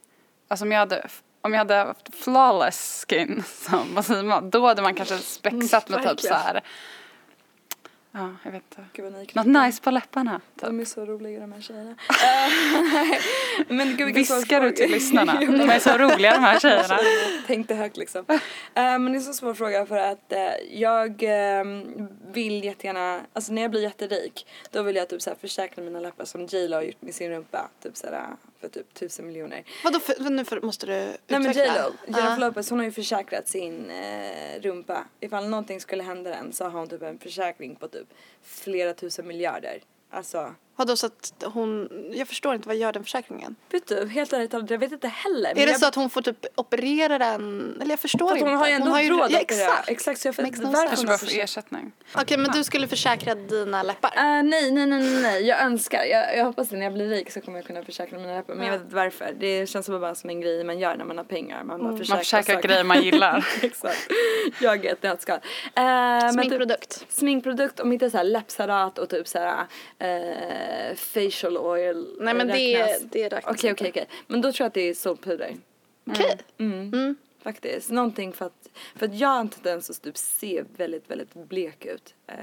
Alltså om jag hade, om jag hade haft flawless skin, så, vad säger man, då hade man kanske spexat med typ så här. Ja, jag vet inte. Gud Något nice på läpparna. Typ. De är så roliga de här tjejerna. Eh, men gud Viskar du till lyssnarna? De är så roliga de här tjejerna. Tänkte högt liksom. Eh, men det är så svår fråga för att eh, jag eh, vill jättegärna, alltså när jag blir jätterik då vill jag typ så här försäkra mina läppar som J Lo har gjort med sin rumpa. Typ så här, för typ tusen miljoner. Vadå, för, nu för, måste du Nej men J utveckla? Lo, Jennifer Ja. Lopez hon har ju försäkrat sin eh, rumpa. Ifall någonting skulle hända den så har hon typ en försäkring på typ flera tusen miljarder. Alltså, Vadå så att hon, jag förstår inte, vad gör den försäkringen? vet du, helt ärligt talat, jag vet inte heller. Är det jag, så att hon får typ operera den? Eller jag förstår inte. hon har ju ändå ju, råd ja, att operera. exakt. exakt. Så jag vet no varför hon bara försäkrat. ersättning. Okej men du skulle försäkra dina läppar? Uh, nej, nej, nej, nej, nej, jag önskar. Jag, jag hoppas att när jag blir rik så kommer jag kunna försäkra mina läppar. Men jag vet inte varför. Det känns bara som en grej man gör när man har pengar. Man bara försäkrar, Man försäkrar grejer man gillar. Exakt. Jag är ett nötskal. Uh, men typ, Sminkprodukt? sminkprodukt, om inte så här läppsalat och typ så här eh, facial oil Nej men det, räknas. det räknas Okej, okej, okej. Men då tror jag att det är solpuder. Okej. Mm. Mm. Faktiskt. Någonting för att, för att jag har en tendens att typ se väldigt, väldigt blek ut. Eh,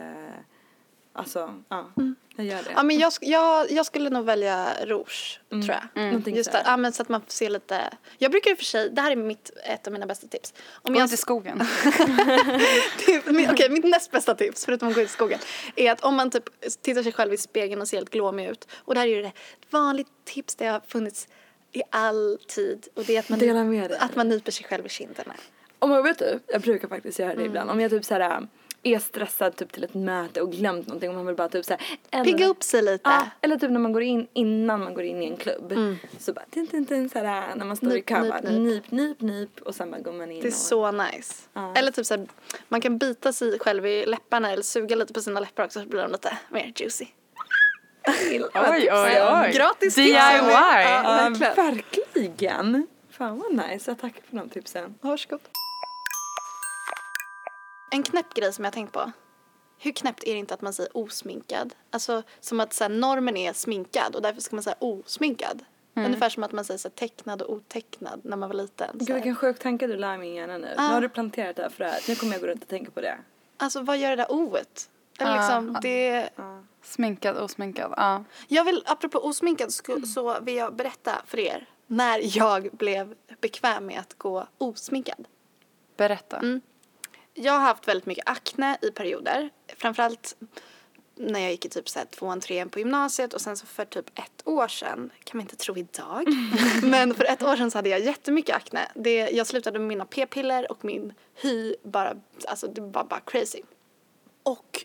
alltså, ja. Jag gör det. Mm. Ja men jag, jag, jag skulle nog välja rouge Mm. tror jag. Någonting Just så här. ja, men så att man får se lite. Jag brukar i och för sig, det här är mitt, ett av mina bästa tips. Om Gå jag, inte i skogen. Typ, Okej, mitt näst bästa tips, förutom att gå ut i skogen, är att om man typ tittar sig själv i spegeln och ser helt glåmig ut. Och det här är ju det ett vanligt tips det har funnits i all tid. Och det är att man, Dela med dig. att man nyper sig själv i kinderna. Om jag vet du, jag brukar faktiskt göra det Mm. ibland. Om jag typ såhär är stressad typ till ett möte och glömt någonting och man vill bara typ såhär eller- Pigga upp sig lite. Ja, eller typ när man går in innan man går in i en klubb. Så bara tin, tin, tin, såhär, när man står i Mm. Nyp, kö nyp, bara nyp. nyp, nyp, och sen bara går man in Det är och... så nice. Ja. Eller typ såhär, man kan bita sig själv i läpparna eller suga lite på sina läppar också så blir de lite mer juicy. Oj, oj, oj. Gratis DIY. Ja, verkligen. verkligen. Fan vad nice, jag tackar för de tipsen. Varsågod. En knäpp grej som jag tänkt på. Hur knäppt är det inte att man säger osminkad? Alltså som att så här, normen är sminkad och därför ska man säga osminkad. Ungefär som att man säger så här, tecknad och otecknad när man var liten. Så Gud vilken sjuk tanke du lär min hjärna nu. Ah. Nu har du planterat det här för det här. Nu kommer jag gå runt och tänka på det. Alltså vad gör det där oet? Eller Ja. liksom, det... Sminkad, osminkad. Ja. Jag vill, apropå osminkad, sku- så vill jag berätta för er när jag blev bekväm med att gå osminkad. Berätta. Mm. Jag har haft väldigt mycket akne i perioder. Framförallt när jag gick i typ så här tvåan, trean på gymnasiet och sen så för typ ett år sedan, kan man inte tro idag, men för ett år sedan så hade jag jättemycket akne. Det, jag slutade med mina p-piller och min hy bara, alltså det var bara crazy. Och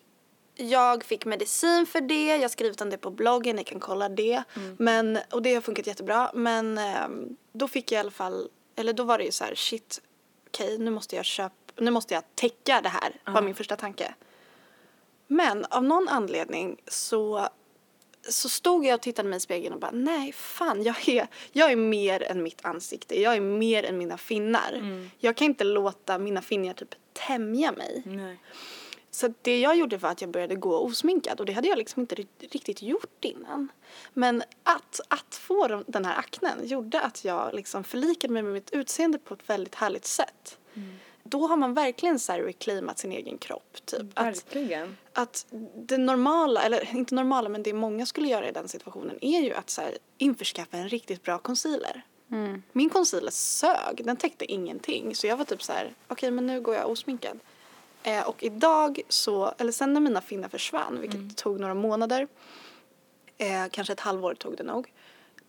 jag fick medicin för det, jag har skrivit om det på bloggen, ni kan kolla det. Men, och det har funkat jättebra. Men ehm, då fick jag i alla fall, eller då var det ju så här, shit, okej nu måste jag köpa, nu måste jag täcka det här, var min första tanke. Men av någon anledning så, så stod jag och tittade mig i spegeln och bara nej fan jag är, jag är mer än mitt ansikte, jag är mer än mina finnar. Jag kan inte låta mina finnar typ tämja mig. Nej. Så det jag gjorde var att jag började gå osminkad och det hade jag liksom inte ri- riktigt gjort innan. Men att, att få de- den här aknen gjorde att jag liksom förlikade mig med mitt utseende på ett väldigt härligt sätt. Då har man verkligen så här reclaimat sin egen kropp. Typ. Att, Verkligen. att det normala, eller inte normala men det många skulle göra i den situationen är ju att så här, införskaffa en riktigt bra concealer. Min concealer sög, den täckte ingenting. Så jag var typ så här, okej men nu går jag osminkad. Eh, och idag så, eller sen när mina finnar försvann, vilket tog några månader, eh, kanske ett halvår tog det nog.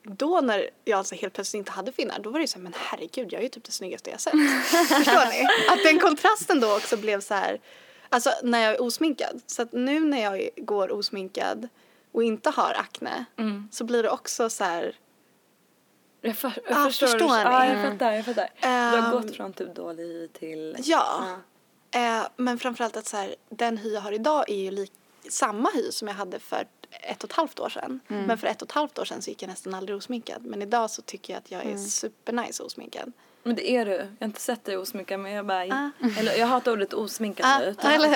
Då när jag alltså helt plötsligt inte hade finnar, då var det ju så här, men herregud, jag är ju typ det snyggaste jag sett. Förstår ni? Att den kontrasten då också blev så här, alltså när jag är osminkad. Så att nu när jag går osminkad och inte har akne, så blir det också så här, Jag, för, jag Ah, förstår. förstår ni? Ja, jag fattar, jag fattar. du har Ehm, gått från typ dålig hy till... ja. Eh, men framförallt att så här, den hy jag har idag är ju lik, samma hy som jag hade för ett och ett halvt år sedan. Men för ett och ett halvt år sedan så gick jag nästan aldrig osminkad. Men idag så tycker jag att jag är supernice osminkad. Men det är du. Jag har inte sett dig osminkad men jag bara, Ah. eller jag hatar ordet osminkad Ah, nu. eller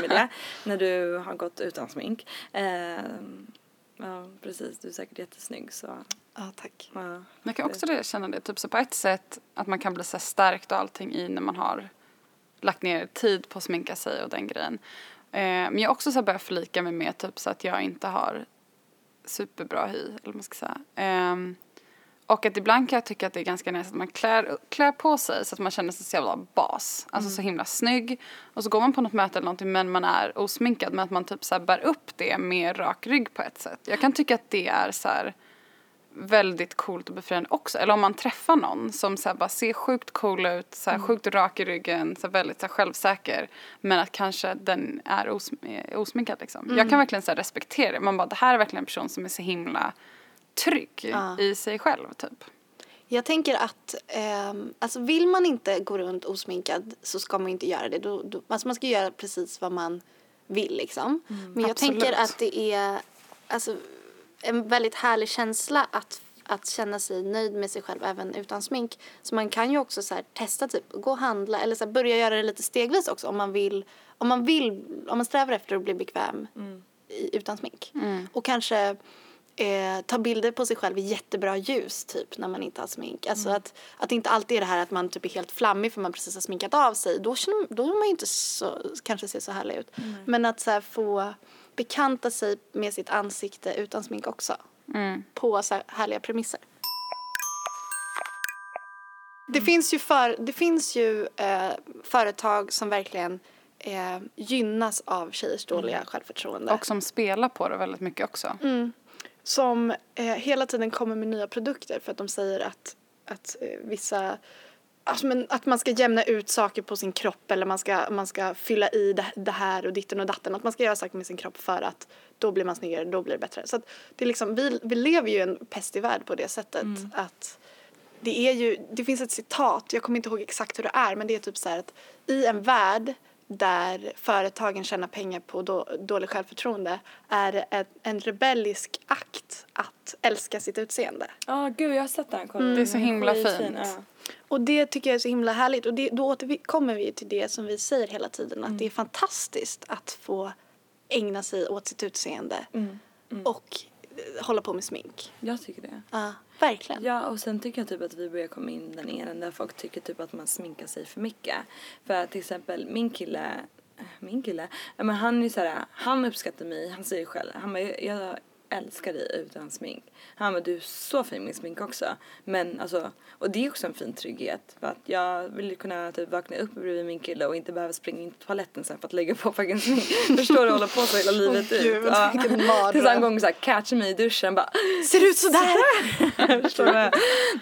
hur? Det när du har gått utan smink. Ehm, ja precis, du är säkert jättesnygg så Ja, tack. ja. Jag kan också det, känna det, typ så på ett sätt att man kan bli så stärkt och allting i när man har lagt ner tid på att sminka sig och den grejen. Eh, men jag har också så börjat förlika mig med typ så att jag inte har superbra hy, eller vad man ska säga. Ehm, och att ibland kan jag tycka att det är ganska nice att man klär, klär på sig så att man känner sig så jävla bas. Alltså så himla snygg. Och så går man på något möte eller någonting men man är osminkad men att man typ så bär upp det med rak rygg på ett sätt. Jag kan tycka att det är så här väldigt coolt och befriande också. Eller om man träffar någon som så bara ser sjukt cool ut, så här sjukt rak i ryggen, så väldigt så självsäker. Men att kanske den är osm- är osminkad liksom. Jag kan verkligen så respektera det. Man bara, det här är verkligen en person som är så himla trygg Ja. i sig själv typ. Jag tänker att ehm, alltså vill man inte gå runt osminkad så ska man inte göra det. Då, då, alltså man ska göra precis vad man vill liksom. Men jag absolut. tänker att det är alltså, en väldigt härlig känsla att, att känna sig nöjd med sig själv även utan smink. Så man kan ju också så här, testa typ, gå och handla eller så här, börja göra det lite stegvis också om man vill, om man vill, om man strävar efter att bli bekväm i, utan smink. Och kanske eh, ta bilder på sig själv i jättebra ljus typ när man inte har smink. Alltså att, att det inte alltid är det här att man typ är helt flammig för man precis har sminkat av sig. Då, känner, då är man ju inte så, kanske ser så härlig ut. Men att så här, få bekanta sig med sitt ansikte utan smink också. Mm. På så här härliga premisser. Det finns ju, för, det finns ju eh, företag som verkligen eh, gynnas av tjejers dåliga självförtroende. Och som spelar på det väldigt mycket också. Mm. Som eh, hela tiden kommer med nya produkter för att de säger att, att eh, vissa Alltså, men att man ska jämna ut saker på sin kropp eller man ska, man ska fylla i det, det här och ditten och datten. Att man ska göra saker med sin kropp för att då blir man snyggare, då blir det bättre. Så att det är liksom, vi, vi lever ju i en pest i värld på det sättet. Att det är ju, det finns ett citat, jag kommer inte ihåg exakt hur det är, men det är typ så här att i en värld där företagen tjänar pengar på då, dålig självförtroende är det en, en rebellisk akt att älska sitt utseende. Ja gud jag har sett den, kolla. Det är så himla Skitfin, fint. ja. Och det tycker jag är så himla härligt och det, då återkommer vi till det som vi säger hela tiden att det är fantastiskt att få ägna sig åt sitt utseende och eh, hålla på med smink. Jag tycker det. Ja, verkligen. Ja och sen tycker jag typ att vi börjar komma in den eran där folk tycker typ att man sminkar sig för mycket. För att till exempel min kille, äh, min kille, men han är så här, han uppskattar mig, han säger själv, han bara, jag älskar dig utan smink. Han bara, du är så fin med smink också. Men alltså, och det är också en fin trygghet. För att jag vill kunna typ vakna upp bredvid min kille och inte behöva springa in till toaletten sen för att lägga på fucking smink. Förstår du? Hålla på så hela livet Åh, ut. gud, Ja. vilken mardröm. Tills han gång så här catchar mig i duschen bara Ser ut sådär! Förstår du?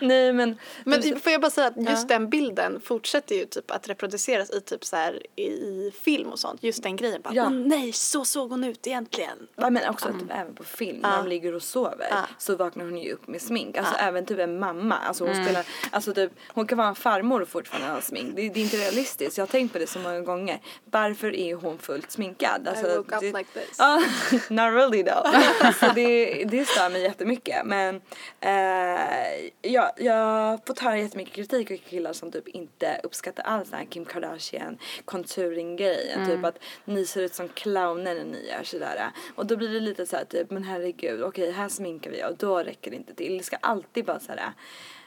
Nej men. Men får jag bara säga att just Ja. den bilden fortsätter ju typ att reproduceras i typ så här i, film och sånt. Just den grejen bara, Ja. åh nej, så såg hon ut egentligen. Ja, men också att även på film när Ja. de ligger och sover Ja. så vaknar hon ju upp med smink. Alltså Ja. även typ en mamma. Alltså hon spelar, alltså typ hon kan vara en farmor och fortfarande ha smink. Det, det är inte realistiskt. Jag har tänkt på det så många gånger. Varför är hon fullt sminkad? Alltså, I woke up det, like this. Not really though. så det, det stör mig jättemycket. Men eh, ja, jag har fått höra jättemycket kritik av killar som typ inte uppskattar alls den här Kim Kardashian contouring grejen. Typ att ni ser ut som clowner när ni gör sådär. Och då blir det lite så här typ, men herregud, okej här sminkar vi och då räcker det inte till. Det ska alltid vara såhär,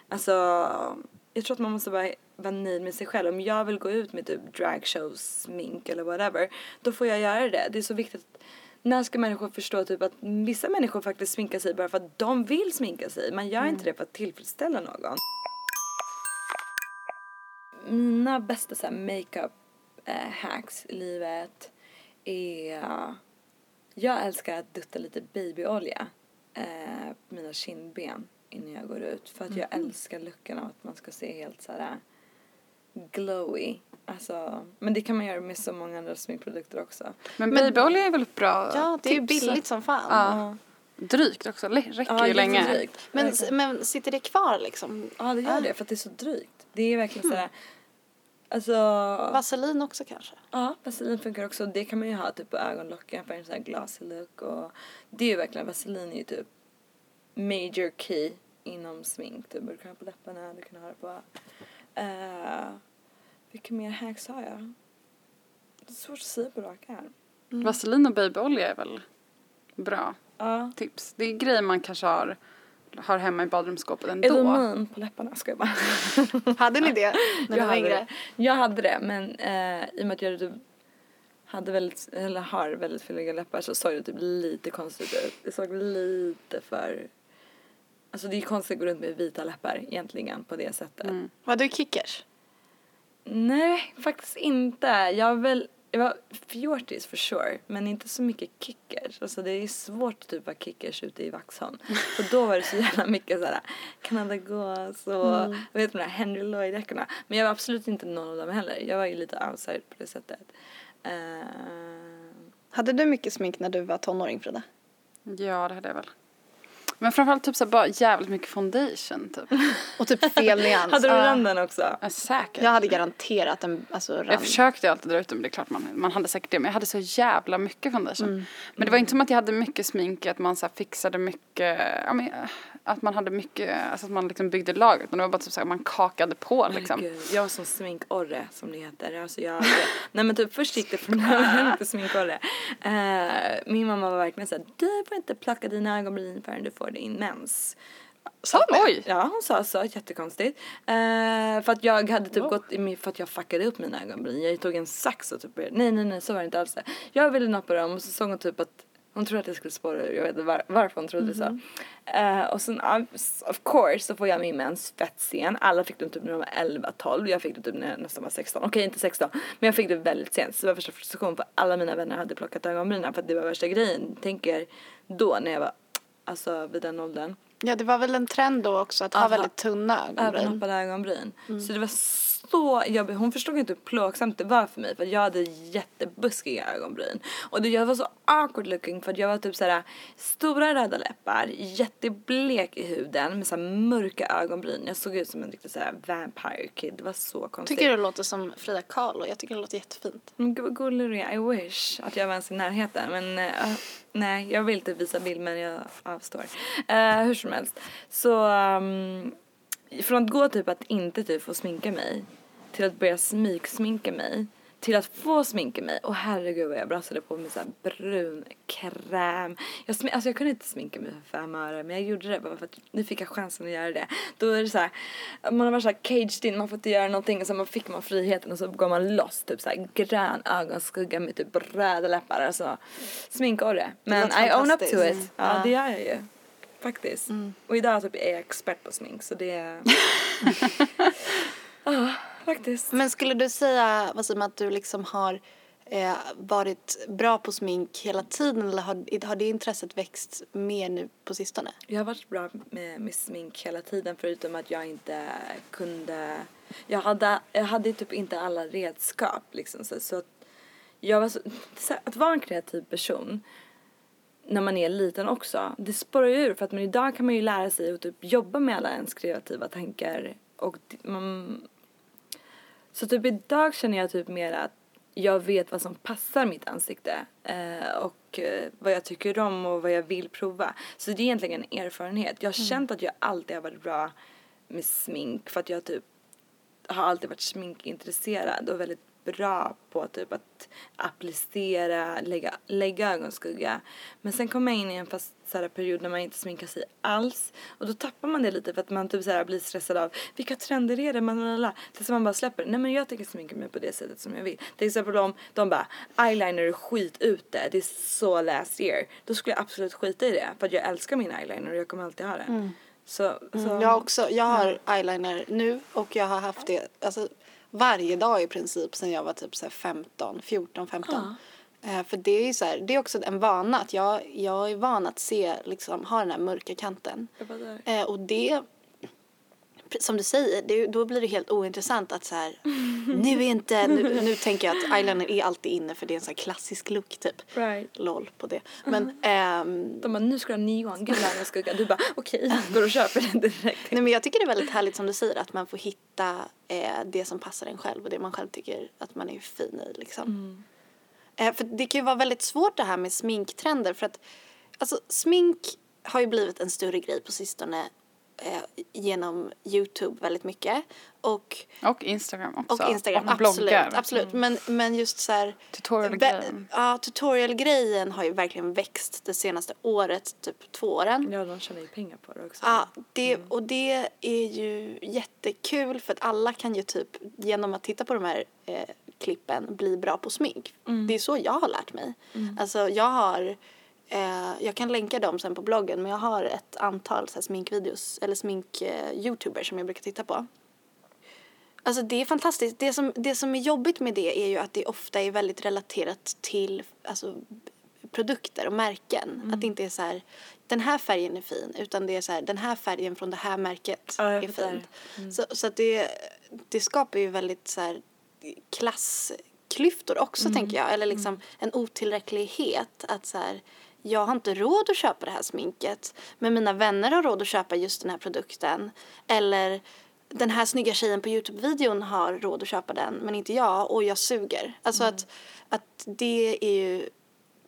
alltså jag tror att man måste bara vara nöjd med sig själv. Om jag vill gå ut med typ dragshows, smink eller whatever, då får jag göra det. Det är så viktigt när ska människor förstå typ att vissa människor faktiskt sminkar sig bara för att de vill sminka sig. Man gör inte det för att tillfredsställa någon. Mina bästa så här, makeup eh, hacks i livet är... jag älskar att dutta lite babyolja eh, på mina kindben innan jag går ut. För att jag älskar looken av att man ska se helt så här glowy. Alltså, men det kan man göra med så många andra sminkprodukter också. Men, Men- babyolja är väl ett bra Ja, det är ju tips. billigt som fan. Ja. Drygt också, räcker Ja, ju länge. Men, men sitter det kvar liksom? Ja, det gör Ah. det för att det är så drygt. Det är verkligen sådär, alltså, Vaselin också kanske? ja, vaselin funkar också. Det kan man ju ha typ på ögonlocken för en sån här glassy look och det är ju verkligen, vaselin är ju typ major key inom smink. Du kunna ha på läpparna, du kan ha det på Uh, vilka mer hacks har jag? Det är svårt att säga på rak arm. Vaselin och babyolja är väl bra Ja. tips. Det är grejer man kanske har, har hemma i badrumsskåpet ändå. Elomin på läpparna ska jag bara. Hade ni det när du jag, var hade yngre? det. jag hade det men eh, i och med att jag typ hade väldigt, eller har väldigt fylliga läppar så såg det typ lite konstigt ut. Det såg lite för Alltså det är konstigt att gå runt med vita läppar egentligen på det sättet. Mm. Var du kickers? Nej, faktiskt inte. Jag har väl, jag var fjortis for sure, men inte så mycket kickers. Alltså det är svårt att typ vara kickers ute i Vaxholm. För då var det så jävla mycket såhär Canada Gås och Mm. vet de där Henry Lloyd-deckarna. Men jag var absolut inte någon av dem heller. Jag var ju lite outside på det sättet. Eh, Hade du mycket smink när du var tonåring Frida? Ja, det hade jag väl. Men framförallt typ så här, bara jävligt mycket foundation typ. Och typ fel nyans. hade du randen också? Ja, säkert. Jag hade garanterat en alltså, rand. Jag försökte ju alltid dra ut det men det är klart man, man hade säkert det. Men jag hade så jävla mycket foundation. Mm. Men det var inte som att jag hade mycket smink, att man så här fixade mycket, ja, men, att man hade mycket, alltså att man liksom byggde lager. Utan det var bara typ så här, man kakade på liksom. Gud, jag var som sminkorre som det heter. Alltså jag, nej men typ först gick det från ögonen till sminkorre. Eh, min mamma var verkligen såhär, du får inte plocka dina ögonbryn förrän du får din mens. Sa hon? Oj! Ja hon sa så, jättekonstigt. Eh, för att jag hade typ gått i min, för att jag fuckade upp mina ögonbryn. Jag tog en sax och typ nej nej nej så var det inte alls. Jag ville nappa dem och så såg hon typ att hon trodde att jag skulle spåra ur, jag vet inte var, varför hon trodde så. Eh, och sen of course så får jag min mens fett sen. Alla fick det typ när de var 11-12, jag fick det typ när jag nästan var 16. Okej inte 16 men jag fick det väldigt sent. Så det var värsta frustration för alla mina vänner hade plockat ögonbrynen för att det var värsta grejen. Tänker då när jag var, alltså vid den åldern. Ja, det var väl en trend då också att ha Aha. väldigt tunna ögonbryn. Ögonbryn. Så det var så jobbigt. Hon förstod inte hur plågsamt det var för mig för jag hade jättebuskiga ögonbryn. Och det, jag var så awkward looking för att jag var typ såhär stora röda läppar, jätteblek i huden med så här mörka ögonbryn. Jag såg ut som en riktig såhär vampire kid. Det var så konstigt. Tycker du det låter som Frida Kahlo? Jag tycker det låter jättefint. Men gud vad gullig du är. I wish att jag var ens i närheten. Men eh, nej, jag vill inte visa bild men jag avstår. Eh, hur som helst. Så um, från att gå typ att inte typ få sminka mig till att börja smygsminka mig till att få sminka mig. Och herregud vad jag brassade på med så brun kräm. Jag, smi- alltså jag kunde inte sminka mig för fem öre men jag gjorde det bara för att nu fick jag chansen att göra det. Då är det så här, man har varit så här caged in, man får inte göra någonting och så man fick man friheten och så går man loss typ så här grön ögonskugga med typ röda läppar. Alltså sminkorre. Men I own up to it. Ja, Ja. det gör jag ju. Faktiskt. Och idag typ är jag expert på smink så det är... Ja, faktiskt. Men skulle du säga, Wasim, att du liksom har eh, varit bra på smink hela tiden eller har, har det intresset växt mer nu på sistone? Jag har varit bra med, med smink hela tiden förutom att jag inte kunde jag hade, jag hade typ inte alla redskap liksom så, så att jag var så, att vara en kreativ person när man är liten också, det spårar ju ur för att man idag kan man ju lära sig att typ jobba med alla ens kreativa tankar och man så typ idag känner jag typ mer att jag vet vad som passar mitt ansikte eh, och eh, vad jag tycker om och vad jag vill prova. Så det är egentligen en erfarenhet. Jag har känt att jag alltid har varit bra med smink för att jag typ har alltid varit sminkintresserad och väldigt bra på typ att applicera, lägga, lägga ögonskugga. Men sen kom jag in i en fast så period när man inte sminkar sig alls och då tappar man det lite för att man typ så här, blir stressad av vilka trender är det? Man. Tills man bara släpper. Nej men jag tänker sminka mig på det sättet som jag vill. Till exempel om de bara eyeliner är skit ute, det är så last year. Då skulle jag absolut skita i det för att jag älskar min eyeliner och jag kommer alltid ha det. Så, så Mm, jag också. Jag har eyeliner nu och jag har haft det alltså, varje dag i princip sen jag var typ så här 15, 14, 15. Eh, för det är så här, det är också en vana att jag, jag är van att se, liksom, ha den här mörka kanten. Eh, och det, som du säger, det, då blir det helt ointressant att så här, nu är inte, nu, nu tänker jag att eyeliner är alltid inne för det är en så här klassisk look typ. Right. LOL på det. Men ehm, De bara nu ska du ha neon, gul ögonskugga. Du bara okej, går och köper den direkt. Nej, men jag tycker det är väldigt härligt som du säger att man får hitta eh, det som passar en själv och det man själv tycker att man är fin i. Liksom. Eh, för det kan ju vara väldigt svårt det här med sminktrender för att alltså, smink har ju blivit en större grej på sistone eh, genom Youtube väldigt mycket. Och, Och Instagram också. och Instagram, Och absolut. bloggar. absolut. Men, men just så här... Tutorial-grejen. Ja, tutorial-grejen har ju verkligen växt det senaste året, typ två åren. Ja, de tjänar ju pengar på det också. Ja, det, och det är ju jättekul för att alla kan ju typ genom att titta på de här eh, klippen bli bra på smink. Det är så jag har lärt mig. Alltså jag har, eh, jag kan länka dem sen på bloggen men jag har ett antal så här, sminkvideos eller smink-youtubers som jag brukar titta på. Alltså det är fantastiskt. Det som, det som är jobbigt med det är ju att det ofta är väldigt relaterat till alltså, produkter och märken. Att det inte är så här, den här färgen är fin, utan det är så här, den här färgen från det här märket Ja, är fin. Så, så att det, det skapar ju väldigt så här klassklyftor också tänker jag. Eller liksom en otillräcklighet att så här, jag har inte råd att köpa det här sminket men mina vänner har råd att köpa just den här produkten. Eller den här snygga tjejen på Youtube-videon har råd att köpa den men inte jag och jag suger. Alltså att, att det är ju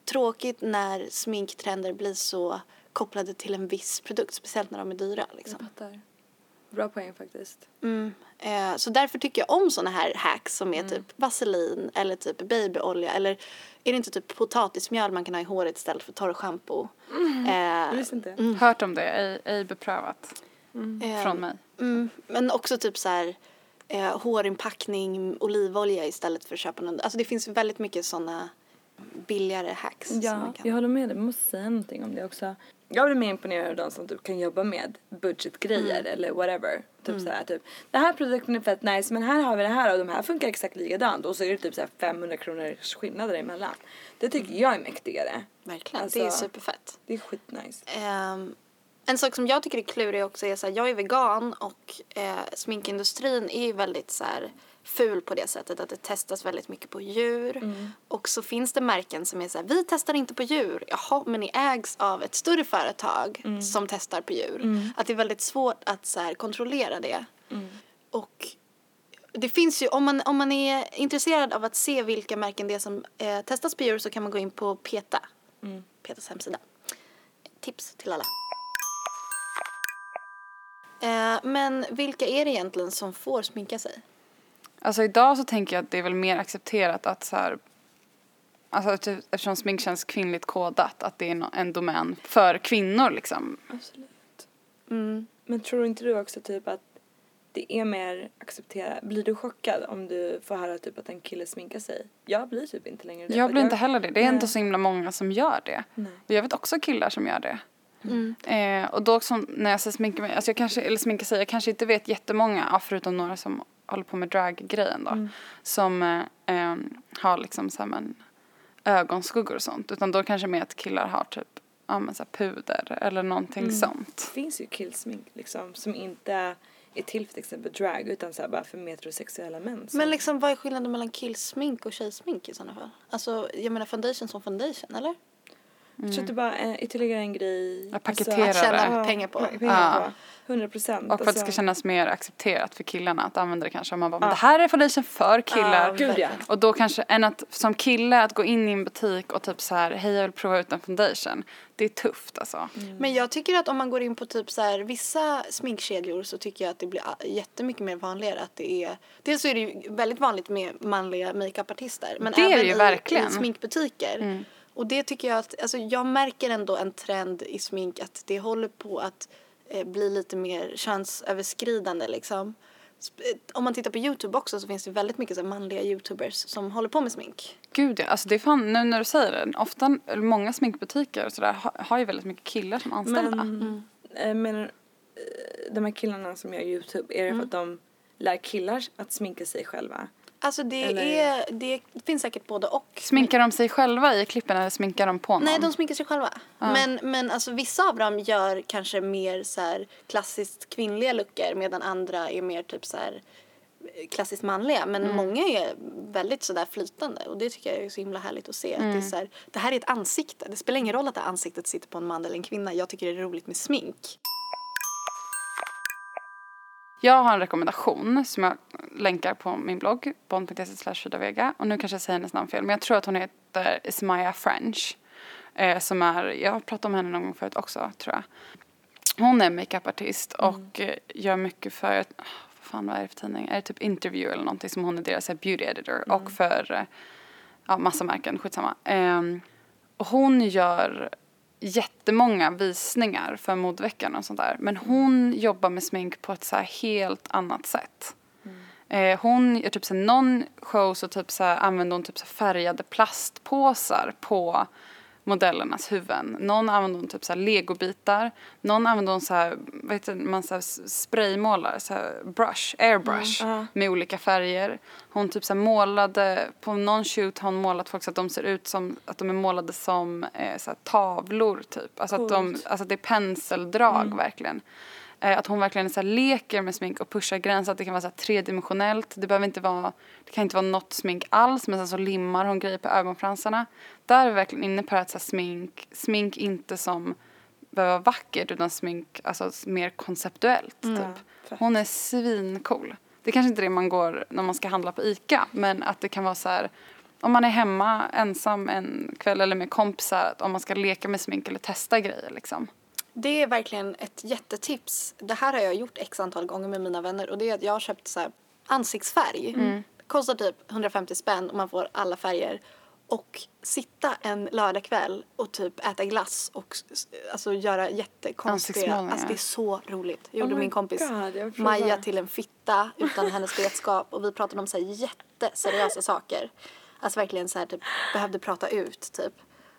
tråkigt när sminktrender blir så kopplade till en viss produkt, speciellt när de är dyra. Liksom. Jag fattar. Bra poäng faktiskt. Mm. Eh, så därför tycker jag om såna här hacks som är typ vaselin eller typ babyolja eller är det inte typ potatismjöl man kan ha i håret istället för torrschampo? Jag Eh, visste inte. Hört om det, ej, ej beprövat. eh, Från mig. Mm, men också typ så här eh, hårinpackning, olivolja istället för att köpa någon. Alltså det finns väldigt mycket såna billigare hacks. som Ja, man kan. jag håller med dig. Man måste säga någonting om det också. Jag blir mer imponerad av de som typ kan jobba med budgetgrejer eller whatever. Typ såhär typ, den här produkten är fett nice men här har vi det här och de här funkar exakt likadant och så är det typ såhär 500 kronors skillnad däremellan. Det tycker jag är mäktigare. Verkligen, det är Alltså- superfett. Det är skitnice. Ehm, en sak som jag tycker är klurig också är så här, jag är vegan och eh, sminkindustrin är ju väldigt så här ful på det sättet att det testas väldigt mycket på djur. Och så finns det märken som är så här, vi testar inte på djur. Jaha, men ni ägs av ett större företag som testar på djur. Att det är väldigt svårt att så här, kontrollera det. Och det finns ju, om man, om man är intresserad av att se vilka märken det är som eh, testas på djur så kan man gå in på PETA. PETAs hemsida. Tips till alla. Eh, men vilka är det egentligen som får sminka sig? Alltså idag så tänker jag att det är väl mer accepterat att så här, alltså typ, eftersom smink känns kvinnligt kodat, att det är en domän för kvinnor liksom. Absolut. Mm. Men tror inte du också typ att det är mer accepterat? Blir du chockad om du får höra typ att en kille sminkar sig? Jag blir typ inte längre det. Jag blir inte heller det. Det är Nej. inte så himla många som gör det. Nej. Och jag vet också killar som gör det. Mm. Eh, och då som, när jag säger sminka mig, alltså jag kanske, eller sminka sig, jag kanske inte vet jättemånga, ja, förutom några som håller på med draggrejen då, Mm. som eh, eh, har liksom så här, men, ögonskuggor och sånt. Utan då kanske mer att killar har typ, ja men så här, puder eller någonting Mm. sånt. Det finns ju killsmink liksom som inte är till för till exempel drag utan så här bara för metrosexuella män. som- Men liksom vad är skillnaden mellan killsmink och tjejsmink i sådana fall? Alltså jag menar foundation som foundation eller? Jag tror att det bara är ytterligare en grej. Att paketera Att tjäna det. pengar på. Pengar Ja. på. 100 procent. Och för att det ska kännas mer accepterat för killarna att använda det kanske. Om man bara, men Ja. det här är foundation för killar. Ja, Gud ja. Och då kanske, än att som kille att gå in i en butik och typ så här, hej jag vill prova ut en foundation. Det är tufft alltså. Men jag tycker att om man går in på typ så här vissa sminkkedjor så tycker jag att det blir jättemycket mer vanligare att det är dels så är det ju väldigt vanligt med manliga makeupartister men Det är det även ju i, verkligen. i sminkbutiker. Och det tycker jag att, alltså jag märker ändå en trend i smink att det håller på att eh, bli lite mer könsöverskridande liksom. Eh, Om man tittar på Youtube också så finns det väldigt mycket så här manliga youtubers som håller på med smink. Gud ja, alltså det är fan, nu när du säger det, ofta, många sminkbutiker och sådär har, har ju väldigt mycket killar som anställda. Men, äh, men äh, de här killarna som gör Youtube, är det Mm. för att de lär killar att sminka sig själva? Alltså det, Eller- är, det finns säkert både och. Sminkar de sig själva i klippen eller sminkar de på någon? Nej, de sminkar sig själva. Men, men alltså, vissa av dem gör kanske mer så här, klassiskt kvinnliga looker medan andra är mer typ så här, eh, klassiskt manliga. Men många är väldigt så där flytande och det tycker jag är så himla härligt att se. Att det, är så här, det här är ett ansikte. Det spelar ingen roll att det här ansiktet sitter på en man eller en kvinna. Jag tycker det är roligt med smink. Jag har en rekommendation som jag länkar på min blogg, bond.se. Och nu kanske jag säger hennes namn fel, men jag tror att hon heter Ismaya French. Eh, som är, jag har pratat om henne någon gång förut också, tror jag. hon är makeupartist och eh, gör mycket för, ah, vad fan vad är det för tidning? Är det typ interview eller någonting som hon är deras här, beauty editor och för eh, ja, massa märken, skitsamma. Och hon gör jättemånga visningar för modeveckan och sånt där. Men hon jobbar med smink på ett så helt annat sätt. Eh, hon gör typ så här, någon show så typ så här, använder hon typ så färgade plastpåsar på modellernas huvuden. Någon använder hon typ så legobitar. Någon använder hon så här, vad heter man så spraymålar, så brush, airbrush med olika färger. Hon typ så målade, på någon shoot har hon målat folk så att de ser ut som, att de är målade som eh, så tavlor typ. Alltså att, de, alltså att det är penseldrag verkligen. Eh, att hon verkligen så leker med smink och pushar gränser. Att det kan vara så tredimensionellt. Det behöver inte vara, det kan inte vara något smink alls. Men sen så limmar hon grejer på ögonfransarna. Där är vi verkligen inne på att så smink, smink inte som behöver vara vackert utan smink alltså mer konceptuellt typ. Hon är svincool. Det är kanske inte är det man går när man ska handla på ICA. Men att det kan vara så här om man är hemma ensam en kväll eller med kompisar. Om man ska leka med smink eller testa grejer liksom. Det är verkligen ett jättetips. Det här har jag gjort x antal gånger med mina vänner och det är att jag har köpt så ansiktsfärg. Mm. Kostar typ 150 spänn och man får alla färger. Och sitta en lördagkväll och typ äta glass och alltså göra jättekonstiga... Alltså det är så roligt. Jag gjorde Oh my min kompis God. Maja till en fitta utan hennes vetskap och vi pratade om så här jätteseriösa saker. Alltså verkligen så här typ behövde prata ut typ.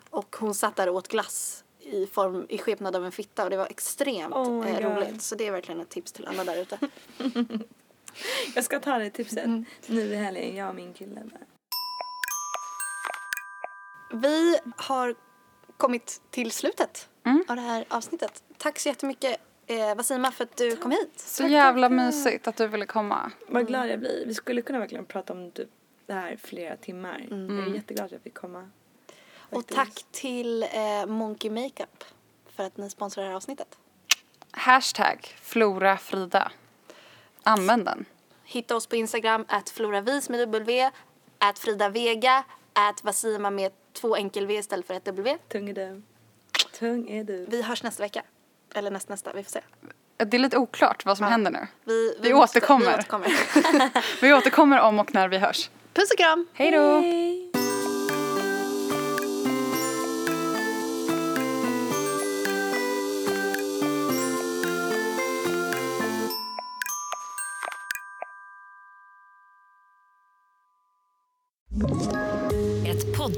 Och hon satt där och åt glass i form, i skepnad av en fitta och det var extremt Oh eh, roligt. Så det är verkligen ett tips till alla där ute. Jag ska ta det tipset nu i helgen, jag och min kille. Där. Vi har kommit till slutet Mm. av det här avsnittet. Tack så jättemycket eh, Wasima för att du kom hit. Så jävla mysigt att du ville komma. Vad glad jag blir. Vi skulle kunna verkligen prata om typ det här flera timmar. Jag är jätteglad att jag fick komma. Och tack till eh, Monkey Makeup för att ni sponsrar det här avsnittet. Hashtag Flora Frida. Använd den. Hitta oss på Instagram, at floravis med W, at Frida Vega, at Vasima med två enkel V istället för ett W. Tung är du. Tung är du. Vi hörs nästa vecka. Eller näst, nästa, vi får se. Det är lite oklart vad som händer nu. Vi, Vi måste- återkommer. Vi återkommer. Vi återkommer om och när vi hörs. Puss och kram! Hej då!